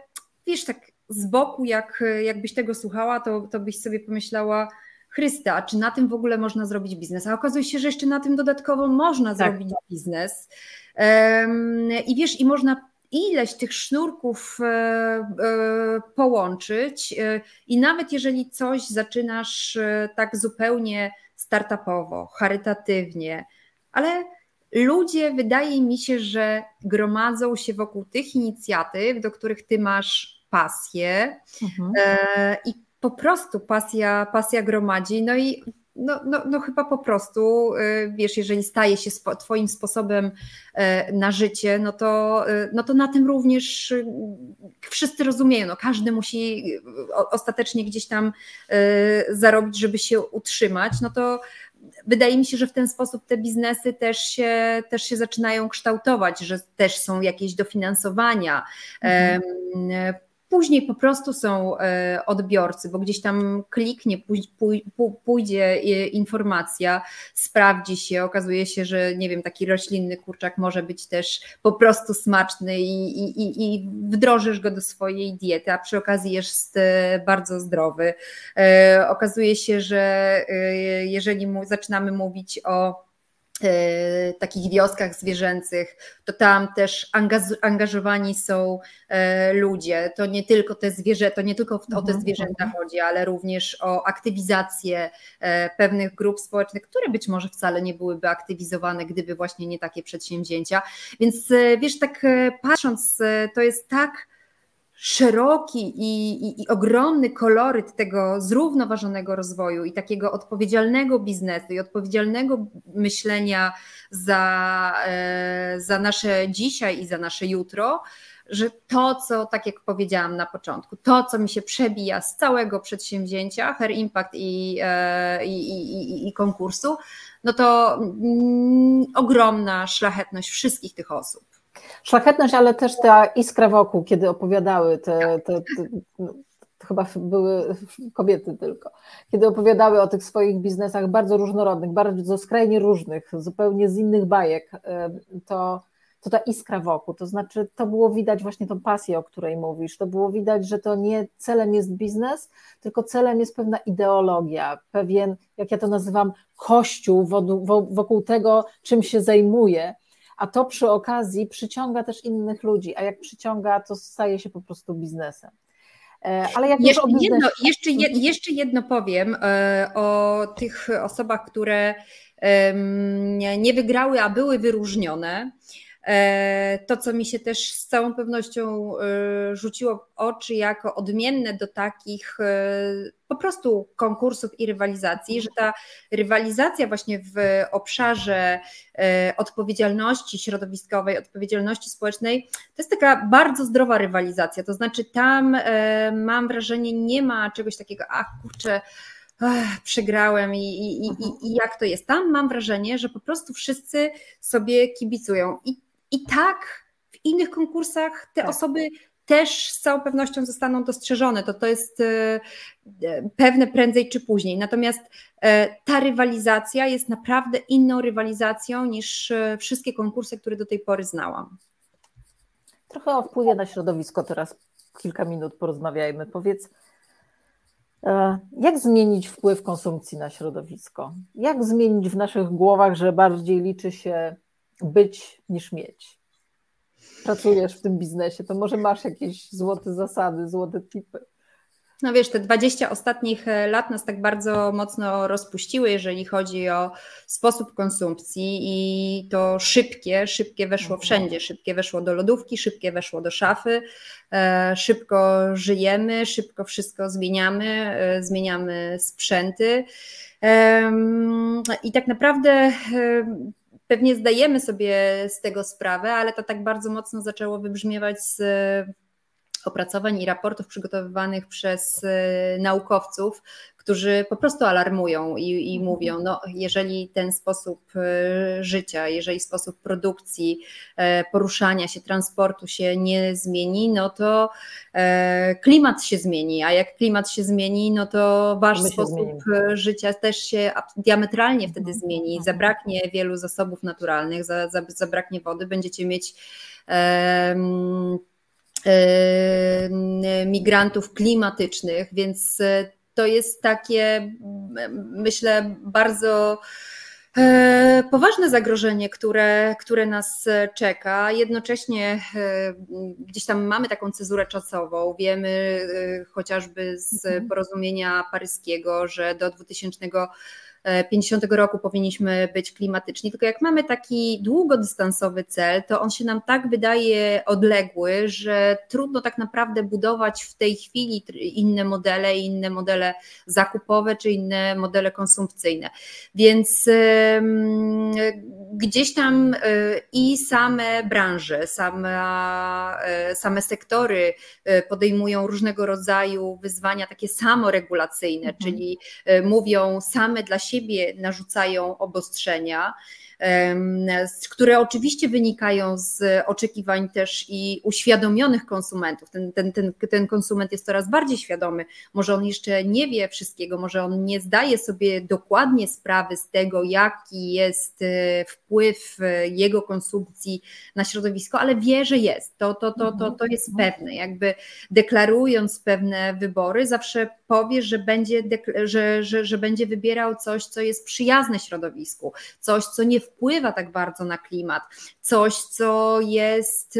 wiesz, tak z boku, jak, jakbyś tego słuchała, to, to byś sobie pomyślała, Chrysta, czy na tym w ogóle można zrobić biznes? A okazuje się, że jeszcze na tym dodatkowo można tak. zrobić biznes. Um, I wiesz, i można ileś tych sznurków e, e, połączyć, e, i nawet jeżeli coś zaczynasz tak zupełnie startupowo, charytatywnie, ale ludzie, wydaje mi się, że gromadzą się wokół tych inicjatyw, do których ty masz pasję mhm. i po prostu pasja, pasja gromadzi. No i no, no, no chyba po prostu, wiesz, jeżeli staje się spo, Twoim sposobem na życie, no to, no to na tym również wszyscy rozumieją, no każdy musi ostatecznie gdzieś tam zarobić, żeby się utrzymać, no to wydaje mi się, że w ten sposób te biznesy też się, też się zaczynają kształtować, że też są jakieś dofinansowania. Mhm. Później po prostu są e, odbiorcy, bo gdzieś tam kliknie, pójdzie e, informacja, sprawdzi się, okazuje się, że nie wiem, taki roślinny kurczak może być też po prostu smaczny i, i, i wdrożysz go do swojej diety, a przy okazji jest e, bardzo zdrowy. Okazuje się, że jeżeli zaczynamy mówić o takich wioskach zwierzęcych, to tam też angażowani są e, ludzie. To nie tylko te zwierzę, to nie tylko o te mhm, zwierzęta mhm. chodzi, ale również o aktywizację e, pewnych grup społecznych, które być może wcale nie byłyby aktywizowane, gdyby właśnie nie takie przedsięwzięcia. Więc wiesz, tak patrząc, to jest tak szeroki i, i, i, ogromny koloryt tego zrównoważonego rozwoju i takiego odpowiedzialnego biznesu i odpowiedzialnego myślenia za, e, za nasze dzisiaj i za nasze jutro, że to, co, tak jak powiedziałam na początku, to, co mi się przebija z całego przedsięwzięcia, Her Impact i, e, i, i, i konkursu, no to mm, ogromna szlachetność wszystkich tych osób. Szlachetność, ale też ta iskra wokół, kiedy opowiadały te, te, te no, chyba były kobiety tylko, kiedy opowiadały o tych swoich biznesach bardzo różnorodnych, bardzo skrajnie różnych, zupełnie z innych bajek, to, to ta iskra wokół, to znaczy to było widać właśnie tą pasję, o której mówisz, to było widać, że to nie celem jest biznes, tylko celem jest pewna ideologia, pewien, jak ja to nazywam, kościół wokół tego, czym się zajmuje a to przy okazji przyciąga też innych ludzi, a jak przyciąga, to staje się po prostu biznesem. E, ale jak jeszcze, jedno, jeszcze, jeszcze jedno powiem e, o tych osobach, które nie wygrały, a były wyróżnione. E, to, co mi się też z całą pewnością e, rzuciło w oczy jako odmienne do takich e, po prostu konkursów i rywalizacji, że ta rywalizacja właśnie w obszarze odpowiedzialności środowiskowej, odpowiedzialności społecznej, to jest taka bardzo zdrowa rywalizacja. To znaczy, tam mam wrażenie, nie ma czegoś takiego, ach kurczę, przegrałem i, i, i, i, jak to jest. Tam mam wrażenie, że po prostu wszyscy sobie kibicują. I i tak w innych konkursach te tak. osoby też z całą pewnością zostaną dostrzeżone. To, to jest e, e, pewne prędzej czy później. Natomiast e, ta rywalizacja jest naprawdę inną rywalizacją niż wszystkie konkursy, które do tej pory znałam. Trochę o wpływie na środowisko teraz kilka minut porozmawiajmy. Powiedz, jak zmienić wpływ konsumpcji na środowisko? Jak zmienić w naszych głowach, że bardziej liczy się być niż mieć. Pracujesz w tym biznesie, to może masz jakieś złote zasady, złote tipy. No wiesz, te 20 ostatnich e, lat nas tak bardzo mocno rozpuściły, jeżeli chodzi o sposób konsumpcji i to szybkie, szybkie weszło mhm. wszędzie, szybkie weszło do lodówki, szybkie weszło do szafy, e, szybko żyjemy, szybko wszystko zmieniamy, e, zmieniamy sprzęty. I tak naprawdę Pewnie zdajemy sobie z tego sprawę, ale to tak bardzo mocno zaczęło wybrzmiewać z opracowań i raportów przygotowywanych przez e, naukowców, którzy po prostu alarmują i, i, mhm. mówią, no jeżeli ten sposób e, życia, jeżeli sposób produkcji, e, poruszania się, transportu się nie zmieni, no to klimat się zmieni, a jak klimat się zmieni, no to wasz sposób życia też się diametralnie wtedy mhm. zmieni, mhm. zabraknie wielu zasobów naturalnych, zabraknie wody, będziecie mieć migrantów klimatycznych, więc e, to jest takie, myślę, bardzo e, poważne zagrożenie, które, które nas czeka. Jednocześnie gdzieś tam mamy taką cezurę czasową. Wiemy chociażby z mhm. porozumienia paryskiego, że do 2000 50 roku powinniśmy być klimatyczni, tylko jak mamy taki długodystansowy cel, to on się nam tak wydaje odległy, że trudno tak naprawdę budować w tej chwili inne modele, inne modele zakupowe czy inne modele konsumpcyjne. Więc gdzieś tam e, i same branże, same, same sektory e, podejmują różnego rodzaju wyzwania takie samoregulacyjne, mhm. czyli mówią same dla siebie, narzucają obostrzenia które oczywiście wynikają z oczekiwań też i uświadomionych konsumentów. Ten, ten, ten, ten konsument jest coraz bardziej świadomy, może on jeszcze nie wie wszystkiego, może on nie zdaje sobie dokładnie sprawy z tego, jaki jest e, wpływ e, jego konsumpcji na środowisko, ale wie, że jest. To, to, to, to, to jest mhm. pewne. Jakby deklarując pewne wybory, zawsze powie, że będzie, że, że, że będzie wybierał coś, co jest przyjazne środowisku, coś, co nie wpływa tak bardzo na klimat, coś, co jest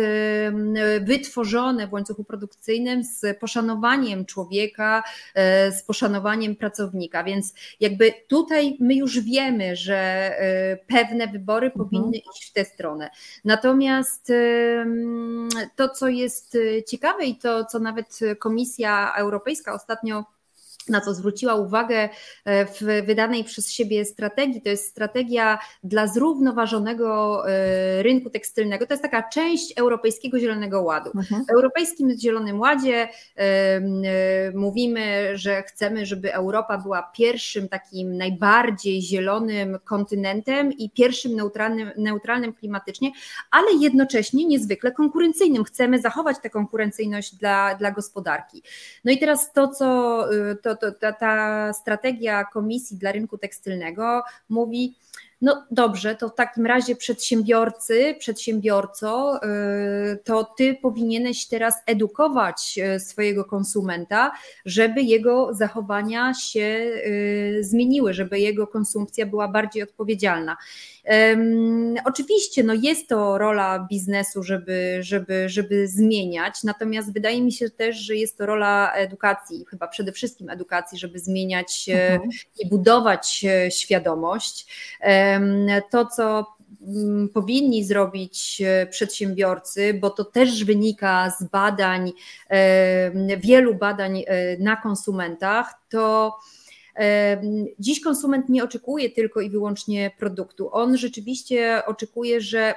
wytworzone w łańcuchu produkcyjnym z poszanowaniem człowieka, e, z poszanowaniem pracownika. Więc jakby tutaj my już wiemy, że e, pewne wybory mhm. powinny iść w tę stronę. Natomiast to, co jest ciekawe i to, co nawet Komisja Europejska ostatnio na co zwróciła uwagę e, w wydanej przez siebie strategii. To jest strategia dla zrównoważonego e, rynku tekstylnego. To jest taka część Europejskiego Zielonego Ładu. Mhm. W Europejskim Zielonym Ładzie e, mówimy, że chcemy, żeby Europa była pierwszym takim najbardziej zielonym kontynentem i pierwszym neutralnym, neutralnym klimatycznie, ale jednocześnie niezwykle konkurencyjnym. Chcemy zachować tę konkurencyjność dla, dla gospodarki. No i teraz to, co to, to, ta, ta strategia Komisji dla Rynku Tekstylnego mówi, no dobrze, to w takim razie przedsiębiorcy, przedsiębiorco, y, to ty powinieneś teraz edukować y, swojego konsumenta, żeby jego zachowania się y, zmieniły, żeby jego konsumpcja była bardziej odpowiedzialna. Oczywiście no jest to rola biznesu, żeby, żeby, żeby zmieniać, natomiast wydaje mi się też, że jest to rola edukacji, chyba przede wszystkim edukacji, żeby zmieniać mhm. i budować świadomość. To, co mm, powinni zrobić e, przedsiębiorcy, bo to też wynika z badań, wielu badań e, na konsumentach, to Dziś konsument nie oczekuje tylko i wyłącznie produktu. On rzeczywiście oczekuje, że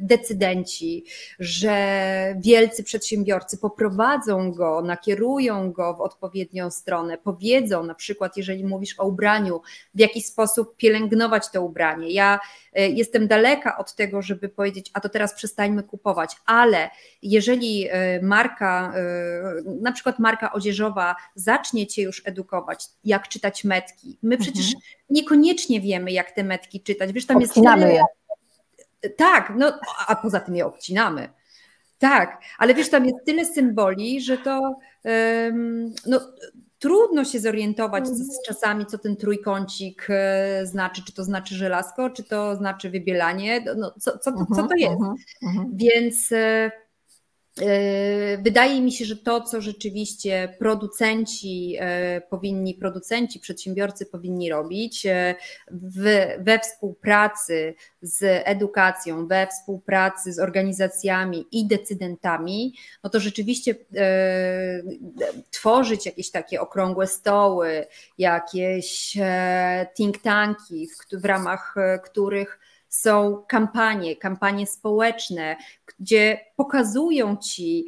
decydenci, że wielcy przedsiębiorcy poprowadzą go, nakierują go w odpowiednią stronę, powiedzą na przykład, jeżeli mówisz o ubraniu, w jaki sposób pielęgnować to ubranie. Ja E, jestem daleka od tego, żeby powiedzieć, a to teraz przestańmy kupować, ale jeżeli e, marka, na przykład marka odzieżowa zacznie Cię już edukować, jak czytać metki, my przecież mhm. niekoniecznie wiemy, jak te metki czytać. Wiesz, tam Obcinamy jest je. Tak, no, a poza tym je obcinamy. Tak, ale wiesz, tam jest tyle symboli, że to no, trudno się zorientować z, z mhm. czasami, co ten trójkącik e, znaczy, czy to znaczy żelazko, czy to znaczy wybielanie, no, co, co, to, co to mhm, jest. Mhm, Więc e, e, Wydaje mi się, że to, co rzeczywiście producenci powinni, producenci, przedsiębiorcy powinni robić w, we współpracy z edukacją, we współpracy z organizacjami i decydentami, no to rzeczywiście tworzyć jakieś takie okrągłe stoły, jakieś e, think tanki, w, w ramach e, których są kampanie, kampanie społeczne, gdzie pokazują ci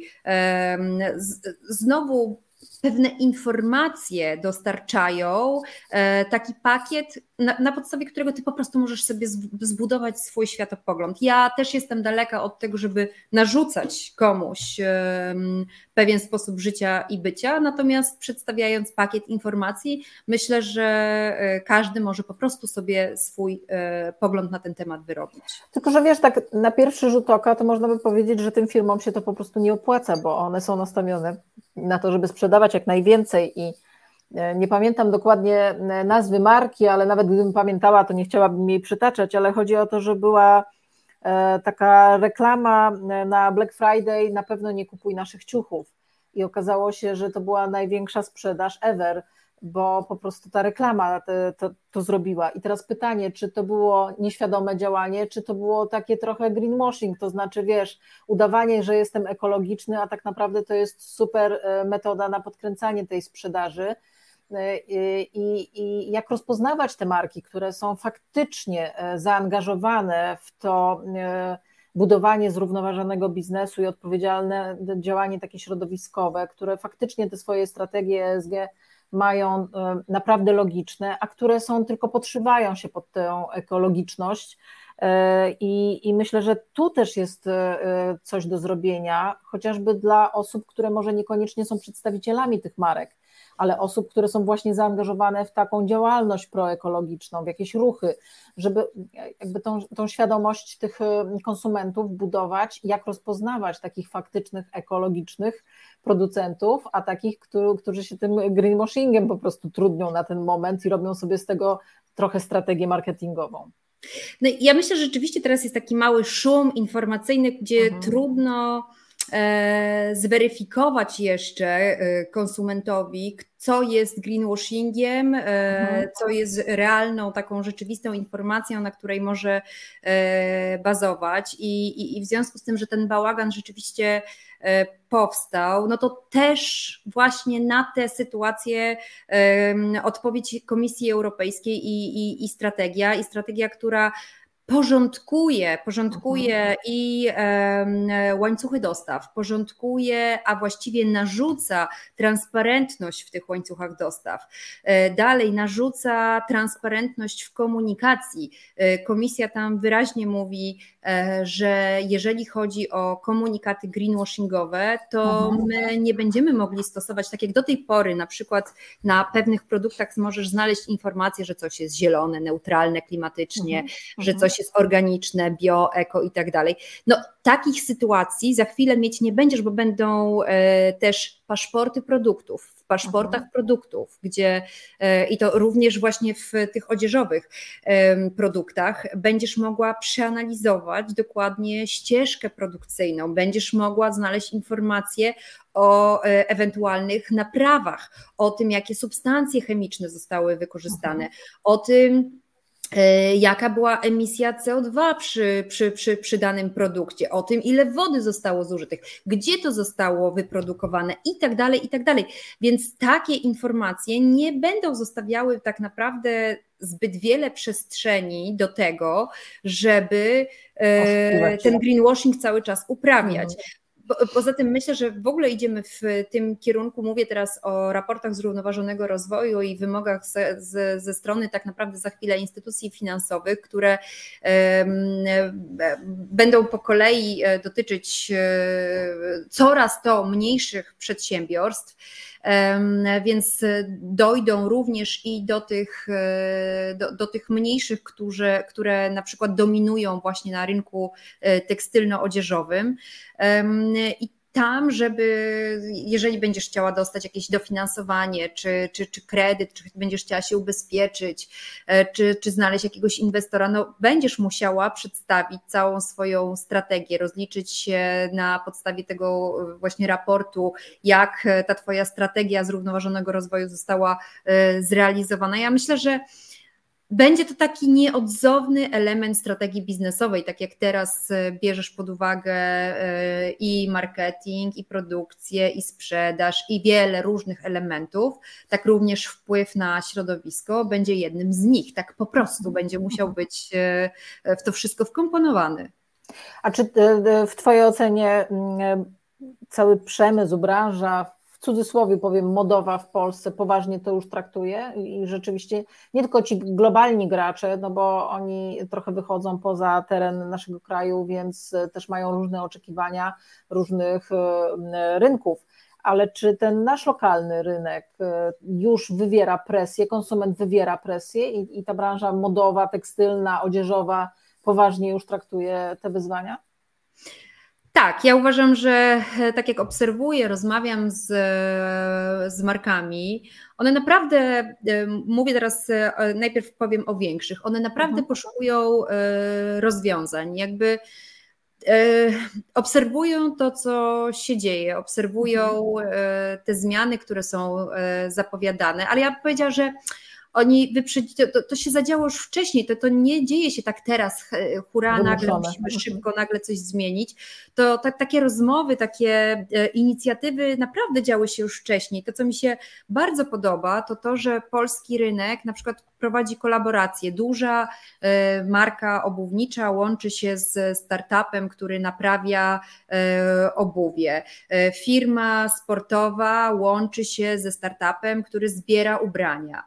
znowu pewne informacje dostarczają, e, taki pakiet, na, na, podstawie którego ty po prostu możesz sobie zbudować swój światopogląd. Ja też jestem daleka od tego, żeby narzucać komuś pewien sposób życia i bycia, natomiast przedstawiając pakiet informacji, myślę, że e, każdy może po prostu sobie swój e, pogląd na ten temat wyrobić. Tylko, że wiesz, tak na pierwszy rzut oka to można by powiedzieć, że tym firmom się to po prostu nie opłaca, bo one są nastawione na to, żeby sprzedawać jak najwięcej i e, nie pamiętam dokładnie nazwy marki, ale nawet gdybym pamiętała, to nie chciałabym jej przytaczać, ale chodzi o to, że była E, taka reklama e, na Black Friday, na pewno nie kupuj naszych ciuchów. I okazało się, że to była największa sprzedaż ever bo po prostu ta reklama to, to, to, zrobiła. I teraz pytanie, czy to było nieświadome działanie, czy to było takie trochę greenwashing, to znaczy, wiesz, udawanie, że jestem ekologiczny, a tak naprawdę to jest super e, metoda na podkręcanie tej sprzedaży. E, I, I, jak rozpoznawać te marki, które są faktycznie e, zaangażowane w to budowanie zrównoważonego biznesu i odpowiedzialne działanie takie środowiskowe, które faktycznie te swoje strategie ESG mają e, naprawdę logiczne, a które są tylko podszywają się pod tę ekologiczność. E, I, I, myślę, że tu też jest e, coś do zrobienia, chociażby dla osób, które może niekoniecznie są przedstawicielami tych marek ale osób, które są właśnie zaangażowane w taką działalność proekologiczną, w jakieś ruchy, żeby jakby tą, tą świadomość tych konsumentów budować, jak rozpoznawać takich faktycznych ekologicznych producentów, a takich, którzy, którzy się tym greenwashingiem po prostu trudnią na ten moment i robią sobie z tego trochę strategię marketingową. No, ja myślę, że rzeczywiście teraz jest taki mały szum informacyjny, gdzie mhm. trudno zweryfikować jeszcze e, konsumentowi, co jest greenwashingiem, e, mhm. co jest realną, taką rzeczywistą informacją, na której może bazować. I, i, I, w związku z tym, że ten bałagan rzeczywiście powstał, no to też właśnie na tę sytuację odpowiedź Komisji Europejskiej i, i, i strategia, i strategia, która porządkuje, porządkuje mhm. i łańcuchy dostaw, porządkuje, a właściwie narzuca transparentność w tych łańcuchach dostaw. E, dalej narzuca transparentność w komunikacji. E, komisja tam wyraźnie mówi, e, że jeżeli chodzi o komunikaty greenwashingowe, to mhm. my nie będziemy mogli stosować, tak jak do tej pory, na przykład na pewnych produktach możesz znaleźć informację, że coś jest zielone, neutralne klimatycznie, mhm. że coś jest organiczne, bio, eko i tak dalej. No takich sytuacji za chwilę mieć nie będziesz, bo będą e, też paszporty produktów, w paszportach mhm. produktów, gdzie e, i to również właśnie w tych odzieżowych produktach będziesz mogła przeanalizować dokładnie ścieżkę produkcyjną, będziesz mogła znaleźć informacje o e, ewentualnych naprawach, o tym, jakie substancje chemiczne zostały wykorzystane, mhm. o tym, E, jaka była emisja CO2 przy, przy, przy, przy danym produkcie, o tym, ile wody zostało zużytych, gdzie to zostało wyprodukowane i tak dalej, i tak dalej. Więc takie informacje nie będą zostawiały tak naprawdę zbyt wiele przestrzeni do tego, żeby e, ten greenwashing cały czas uprawiać. Poza tym myślę, że w ogóle idziemy w tym kierunku. Mówię teraz o raportach zrównoważonego rozwoju i wymogach ze, ze, ze strony tak naprawdę za chwilę instytucji finansowych, które um, będą po kolei e, dotyczyć e, coraz to mniejszych przedsiębiorstw więc dojdą również i do tych, e, do, do tych mniejszych, którzy, które na przykład dominują właśnie na rynku e, tekstylno-odzieżowym. I tam, żeby jeżeli będziesz chciała dostać jakieś dofinansowanie, czy, czy, czy kredyt, czy będziesz chciała się ubezpieczyć, e, czy, czy znaleźć jakiegoś inwestora, no będziesz musiała przedstawić całą swoją strategię, rozliczyć się na podstawie tego właśnie raportu, jak ta Twoja strategia zrównoważonego rozwoju została e, zrealizowana. Ja myślę, że będzie to taki nieodzowny element strategii biznesowej, tak jak teraz e, bierzesz pod uwagę e, i marketing, i produkcję, i sprzedaż, i wiele różnych elementów, tak również wpływ na środowisko będzie jednym z nich. Tak po prostu będzie musiał być e, w to wszystko wkomponowany. A czy w Twojej ocenie mm, cały przemysł, branża w cudzysłowie powiem, modowa w Polsce poważnie to już traktuje i rzeczywiście nie tylko ci globalni gracze, no bo oni trochę wychodzą poza teren naszego kraju, więc też mają różne oczekiwania różnych e, rynków. Ale czy ten nasz lokalny rynek e, już wywiera presję, konsument wywiera presję i, i ta branża modowa, tekstylna, odzieżowa poważnie już traktuje te wyzwania? Tak, ja uważam, że e, tak jak obserwuję, rozmawiam z, e, z markami, one naprawdę, e, mówię teraz, najpierw powiem o większych, one naprawdę mhm. poszukują rozwiązań. Jakby obserwują to, co się dzieje, obserwują te zmiany, które są zapowiadane, ale ja bym powiedziała, że oni wyprzedzi, to, to, się zadziało już wcześniej, to, to nie dzieje się tak teraz, hura, nagle musimy szybko nagle coś zmienić. To tak, takie rozmowy, takie e, inicjatywy naprawdę działy się już wcześniej. To, co mi się bardzo podoba, to to, że polski rynek na przykład prowadzi kolaborację. Duża e, marka obuwnicza łączy się z startupem, który naprawia e, obuwie. Firma sportowa łączy się ze startupem, który zbiera ubrania.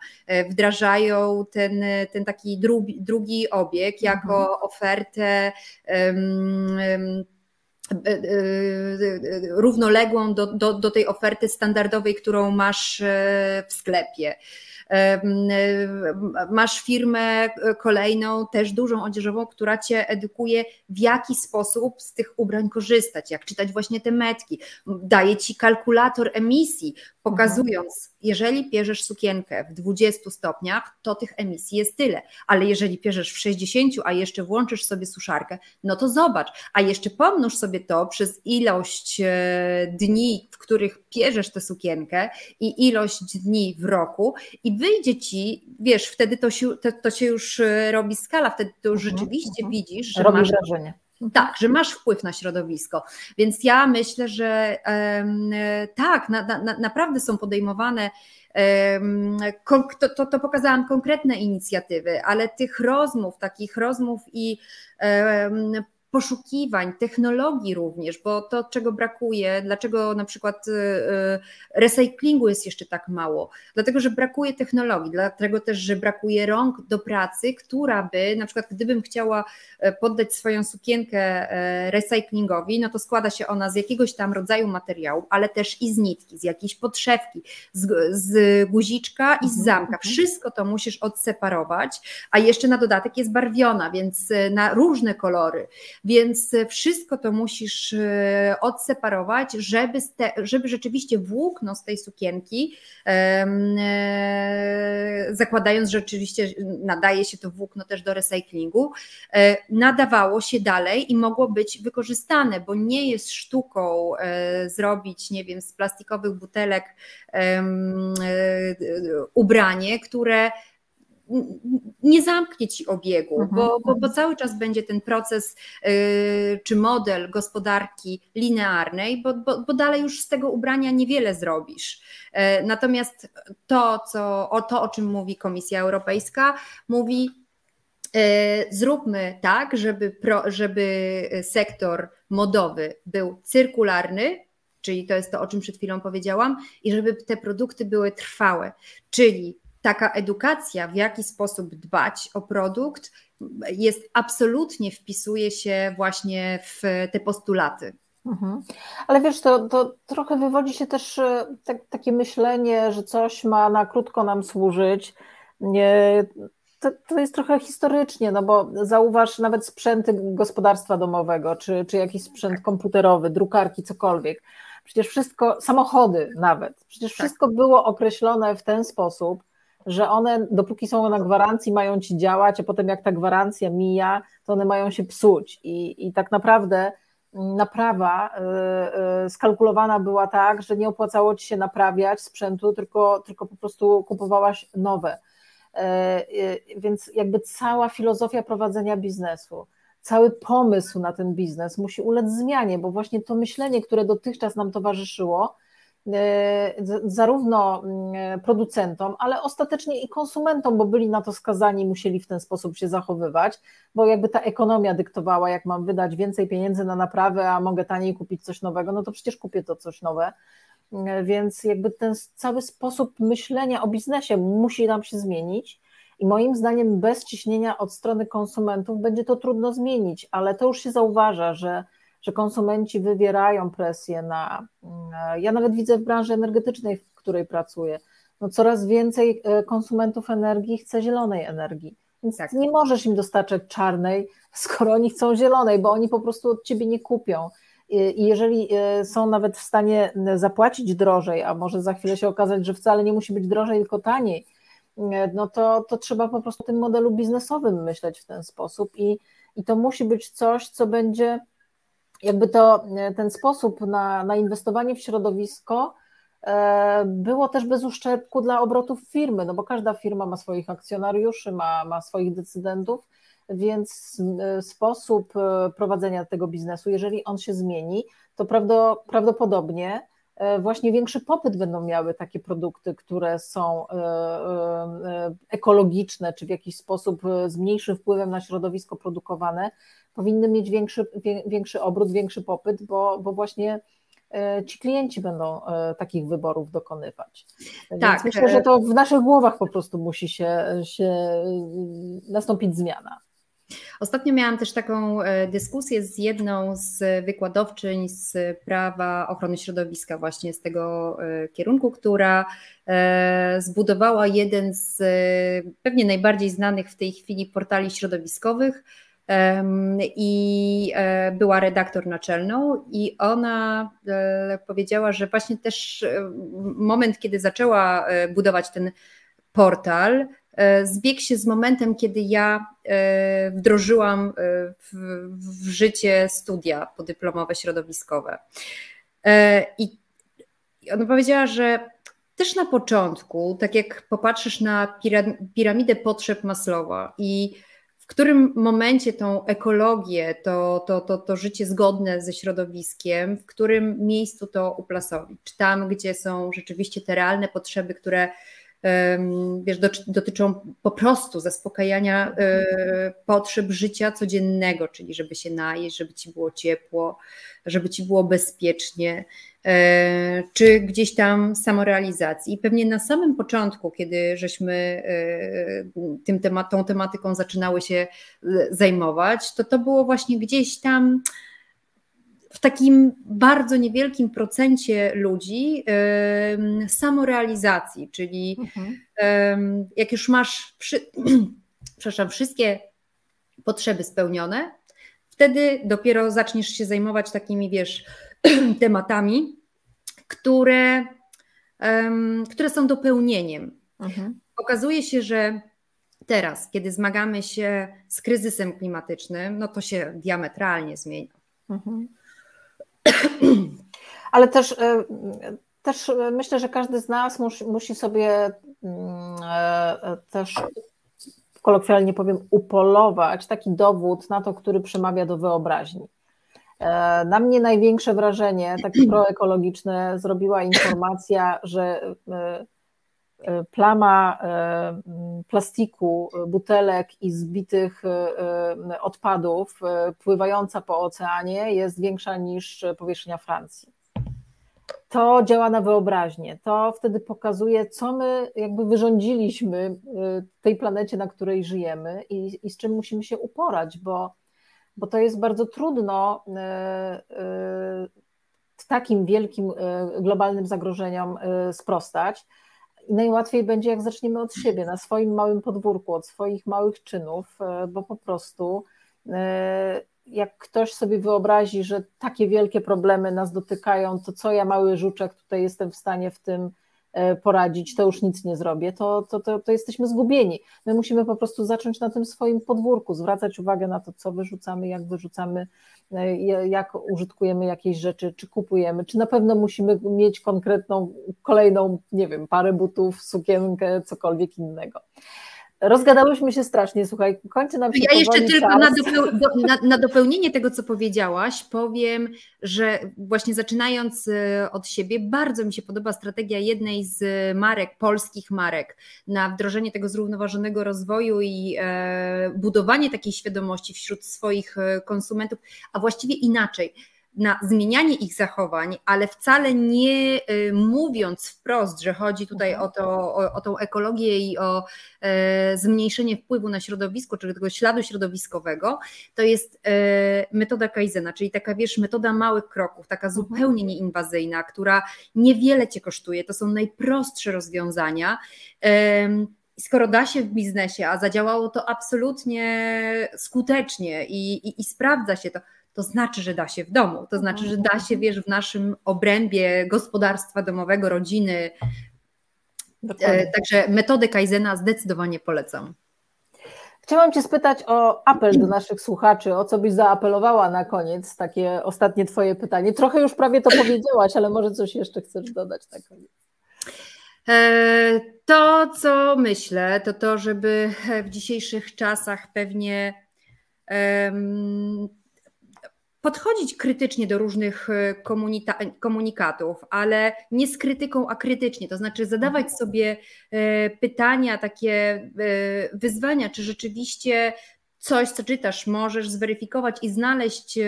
Wdrażają ten, ten taki drugi, drugi obieg jako mhm. ofertę. Um, um, równoległą do, do, do tej oferty standardowej, którą masz e, w sklepie. Masz firmę kolejną, też dużą odzieżową, która cię edukuje, w jaki sposób z tych ubrań korzystać, jak czytać właśnie te metki. Daje ci kalkulator emisji, pokazując, jeżeli pierzesz sukienkę w 20 stopniach, to tych emisji jest tyle, ale jeżeli pierzesz w 60, a jeszcze włączysz sobie suszarkę, no to zobacz, a jeszcze pomnóż sobie to przez ilość e, dni, w których pierzesz tę sukienkę i ilość dni w roku i wyjdzie ci, wiesz, wtedy to się, to, to się już e, robi skala, wtedy to już mhm, rzeczywiście mhm. widzisz, że robi masz wrażenie. Tak, że masz wpływ na środowisko. Więc ja myślę, że tak, na, na, naprawdę są podejmowane. To, to, to pokazałam konkretne inicjatywy, ale tych rozmów, takich rozmów i poszukiwań, technologii również, bo to, czego brakuje, dlaczego na przykład y, y, recyklingu jest jeszcze tak mało, dlatego, że brakuje technologii, dlatego też, że brakuje rąk do pracy, która by, na przykład gdybym chciała e, poddać swoją sukienkę e, recyklingowi, no to składa się ona z jakiegoś tam rodzaju materiału, ale też i z nitki, z jakiejś podszewki, z, z guziczka i z mhm, zamka. Mhm. Wszystko to musisz odseparować, a jeszcze na dodatek jest barwiona, więc e, na różne kolory. Więc wszystko to musisz e, odseparować, żeby, żeby rzeczywiście włókno z tej sukienki, e, zakładając, rzeczywiście nadaje się to włókno też do recyklingu, e, nadawało się dalej i mogło być wykorzystane, bo nie jest sztuką zrobić, nie wiem, z plastikowych butelek ubranie, które nie zamknie ci obiegu, mhm. bo, bo, bo, cały czas będzie ten proces yy, czy model gospodarki linearnej, bo, bo, bo, dalej już z tego ubrania niewiele zrobisz. Yy, natomiast to, co, o, to, o czym mówi Komisja Europejska, mówi yy, zróbmy tak, żeby, pro, żeby sektor modowy był cyrkularny, czyli to jest to, o czym przed chwilą powiedziałam, i żeby te produkty były trwałe, czyli taka edukacja, w jaki sposób dbać o produkt, jest absolutnie wpisuje się właśnie w te postulaty. Mhm. Ale wiesz, to, to trochę wywodzi się też e, tak, takie myślenie, że coś ma na krótko nam służyć. Nie, to, to, jest trochę historycznie, no bo zauważ nawet sprzęty gospodarstwa domowego, czy, czy jakiś sprzęt tak. komputerowy, drukarki, cokolwiek. Przecież wszystko, samochody nawet, przecież tak. wszystko było określone w ten sposób, że one, dopóki są na gwarancji, mają ci działać, a potem jak ta gwarancja mija, to one mają się psuć. I, i tak naprawdę naprawa y, y, skalkulowana była tak, że nie opłacało ci się naprawiać sprzętu, tylko, tylko po prostu kupowałaś nowe. Y, więc jakby cała filozofia prowadzenia biznesu, cały pomysł na ten biznes musi ulec zmianie, bo właśnie to myślenie, które dotychczas nam towarzyszyło, E, zarówno mm, producentom, ale ostatecznie i konsumentom, bo byli na to skazani, musieli w ten sposób się zachowywać, bo jakby ta ekonomia dyktowała, jak mam wydać więcej pieniędzy na naprawę, a mogę taniej kupić coś nowego, no to przecież kupię to coś nowe. E, więc jakby ten cały sposób myślenia o biznesie musi nam się zmienić. I moim zdaniem bez ciśnienia od strony konsumentów będzie to trudno zmienić, ale to już się zauważa, że że konsumenci wywierają presję na. Mm, ja nawet widzę w branży energetycznej, w której pracuję, no coraz więcej e, konsumentów energii chce zielonej energii. Więc tak. nie możesz im dostarczać czarnej, [LAUGHS] skoro oni chcą zielonej, bo oni po prostu od ciebie nie kupią. I jeżeli e, są nawet w stanie zapłacić drożej, a może za chwilę się okazać, że wcale nie musi być drożej, tylko taniej, no to, to trzeba po prostu w tym modelu biznesowym myśleć w ten sposób i, i to musi być coś, co będzie jakby to ten sposób na, na inwestowanie w środowisko było też bez uszczerbku dla obrotów firmy, no bo każda firma ma swoich akcjonariuszy, ma, ma swoich decydentów, więc sposób prowadzenia tego biznesu, jeżeli on się zmieni, to prawdopodobnie E, właśnie większy popyt będą miały takie produkty, które są e, e, ekologiczne, czy w jakiś sposób z mniejszym wpływem na środowisko produkowane, powinny mieć większy, większy obrót, większy popyt, bo, bo właśnie ci klienci będą takich wyborów dokonywać. Tak. Więc myślę, że to w naszych głowach po prostu musi się, się nastąpić zmiana. Ostatnio miałam też taką e, dyskusję z jedną z wykładowczyń z prawa ochrony środowiska, właśnie z tego e, kierunku, która e, zbudowała jeden z pewnie najbardziej znanych w tej chwili portali środowiskowych i była redaktor naczelną i ona powiedziała, że właśnie też moment, kiedy zaczęła budować ten portal, E, zbiegł się z momentem, kiedy ja e, wdrożyłam e, w, w życie studia podyplomowe środowiskowe. I ona powiedziała, że też na początku, tak jak popatrzysz na piramidę potrzeb Maslowa i którym momencie tą ekologię, to, to, to, to życie zgodne ze środowiskiem, w którym miejscu to uplasować? Czy tam, gdzie są rzeczywiście te realne potrzeby, które wiesz, dotyczą po prostu zaspokajania e, potrzeb życia codziennego, czyli żeby się najeść, żeby ci było ciepło, żeby ci było bezpiecznie, czy gdzieś tam samorealizacji. I pewnie na samym początku, kiedy żeśmy e, tym temat, tą tematyką zaczynały się zajmować, to to było właśnie gdzieś tam w takim bardzo niewielkim procencie ludzi samorealizacji, czyli mhm. jak już masz przy, [CLEARS THROAT] przepraszam, wszystkie potrzeby spełnione, wtedy dopiero zaczniesz się zajmować takimi, wiesz, [CLEARS THROAT] tematami, które, które są dopełnieniem. Mhm. Okazuje się, że teraz, kiedy zmagamy się z kryzysem klimatycznym, no to się diametralnie zmienia. Mhm. [CLEARS THROAT] Ale też, e, też myślę, że każdy z nas musi, musi sobie mm, e, też kolokwialnie powiem, upolować taki dowód na to, który przemawia do wyobraźni. E, na mnie największe wrażenie, takie proekologiczne, zrobiła informacja, że E, plama e, plastiku, butelek i zbitych odpadów pływająca po oceanie jest większa niż powierzchnia Francji. To działa na wyobraźnię. To wtedy pokazuje, co my jakby wyrządziliśmy tej planecie, na której żyjemy i, i z czym musimy się uporać, bo, bo to jest bardzo trudno takim wielkim globalnym zagrożeniom sprostać. Najłatwiej będzie, jak zaczniemy od siebie, na swoim małym podwórku, od swoich małych czynów, bo po prostu jak ktoś sobie wyobrazi, że takie wielkie problemy nas dotykają, to co ja mały żuczek tutaj jestem w stanie w tym poradzić, to już nic nie zrobię, to, to, to, to, jesteśmy zgubieni. My musimy po prostu zacząć na tym swoim podwórku, zwracać uwagę na to, co wyrzucamy, jak wyrzucamy, e, jak użytkujemy jakieś rzeczy, czy kupujemy, czy na pewno musimy mieć konkretną, kolejną, nie wiem, parę butów, sukienkę, cokolwiek innego. Rozgadałyśmy się strasznie, słuchaj, kończy nam się Ja jeszcze tylko na, dopeł, do, na, na, dopełnienie tego, co powiedziałaś, powiem, że właśnie zaczynając e, od siebie, bardzo mi się podoba strategia jednej z marek, polskich marek, na wdrożenie tego zrównoważonego rozwoju i e, budowanie takiej świadomości wśród swoich e, konsumentów, a właściwie inaczej na zmienianie ich zachowań, ale wcale nie y, mówiąc wprost, że chodzi tutaj mhm. o, to, o, o tą ekologię i o e, zmniejszenie wpływu na środowisko, czyli tego śladu środowiskowego, to jest e, metoda Kaizena, czyli taka wiesz, metoda małych kroków, taka mhm. zupełnie nieinwazyjna, która niewiele cię kosztuje, to są najprostsze rozwiązania. E, skoro da się w biznesie, a zadziałało to absolutnie skutecznie i, i, i sprawdza się to, to znaczy, że da się w domu, to znaczy, że da się, wiesz, w naszym obrębie gospodarstwa domowego, rodziny. Dokładnie. E, także metodę Kaizena zdecydowanie polecam. Chciałam Cię spytać o apel do naszych słuchaczy, o co byś zaapelowała na koniec, takie ostatnie Twoje pytanie. Trochę już prawie to powiedziałaś, ale może coś jeszcze chcesz dodać na koniec. E, to, co myślę, to to, żeby w dzisiejszych czasach pewnie podchodzić krytycznie do różnych e, komunikatów, ale nie z krytyką, a krytycznie, to znaczy zadawać mhm. sobie e, pytania, takie e, wyzwania, czy rzeczywiście coś, co czytasz, możesz zweryfikować i znaleźć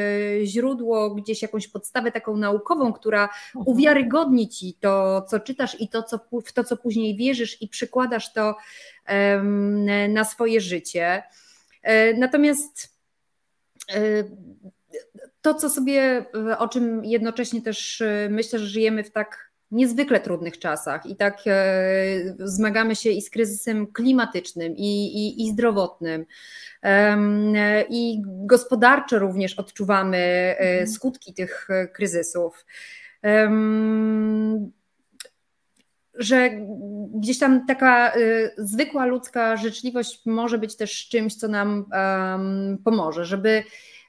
źródło, gdzieś jakąś podstawę taką naukową, która mhm. uwiarygodni ci to, co czytasz i to, co, w to, co później wierzysz i przykładasz to na swoje życie. Natomiast to, co sobie, o czym jednocześnie też e, myślę, że żyjemy w tak niezwykle trudnych czasach i tak e, zmagamy się i z kryzysem klimatycznym, i, i, i zdrowotnym, i gospodarczo również odczuwamy e, mhm. skutki tych kryzysów. Że gdzieś tam taka zwykła ludzka życzliwość może być też czymś, co nam pomoże, żeby E,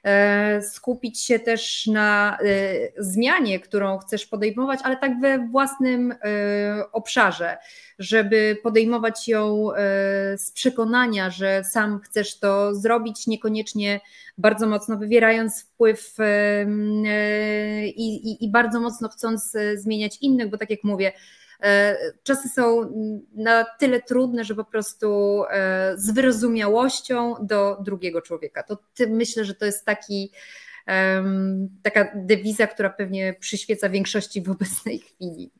skupić się też na e, zmianie, którą chcesz podejmować, ale tak we własnym e, obszarze, żeby podejmować ją z przekonania, że sam chcesz to zrobić, niekoniecznie bardzo mocno wywierając wpływ i, i, bardzo mocno chcąc zmieniać innych, bo tak jak mówię, E, czasy są na tyle trudne, że po prostu e, z wyrozumiałością do drugiego człowieka. To myślę, że to jest taki, taka dewiza, która pewnie przyświeca większości w obecnej chwili.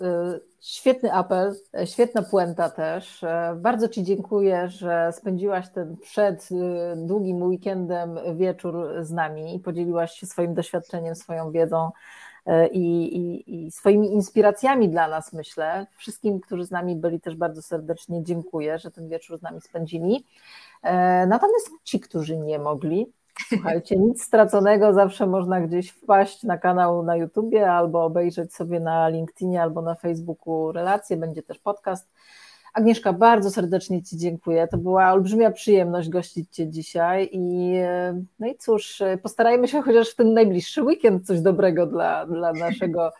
E, świetny apel, świetna puenta też. Bardzo Ci dziękuję, że spędziłaś ten przed długim weekendem wieczór z nami i podzieliłaś się swoim doświadczeniem, swoją wiedzą E, i, i, i, swoimi inspiracjami dla nas, myślę. Wszystkim, którzy z nami byli, też bardzo serdecznie dziękuję, że ten wieczór z nami spędzili. E, natomiast ci, którzy nie mogli, słuchajcie, nic straconego, zawsze można gdzieś wpaść na kanał na YouTubie albo obejrzeć sobie na LinkedInie albo na Facebooku relacje, będzie też podcast Agnieszka, bardzo serdecznie Ci dziękuję. To była olbrzymia przyjemność gościć Cię dzisiaj i no i cóż, postarajmy się chociaż w ten najbliższy weekend coś dobrego dla, dla, naszego,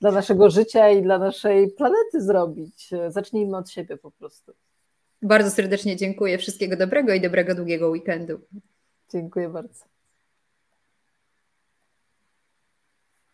dla naszego życia i dla naszej planety zrobić. Zacznijmy od siebie po prostu. Bardzo serdecznie dziękuję. Wszystkiego dobrego i dobrego długiego weekendu. Dziękuję bardzo.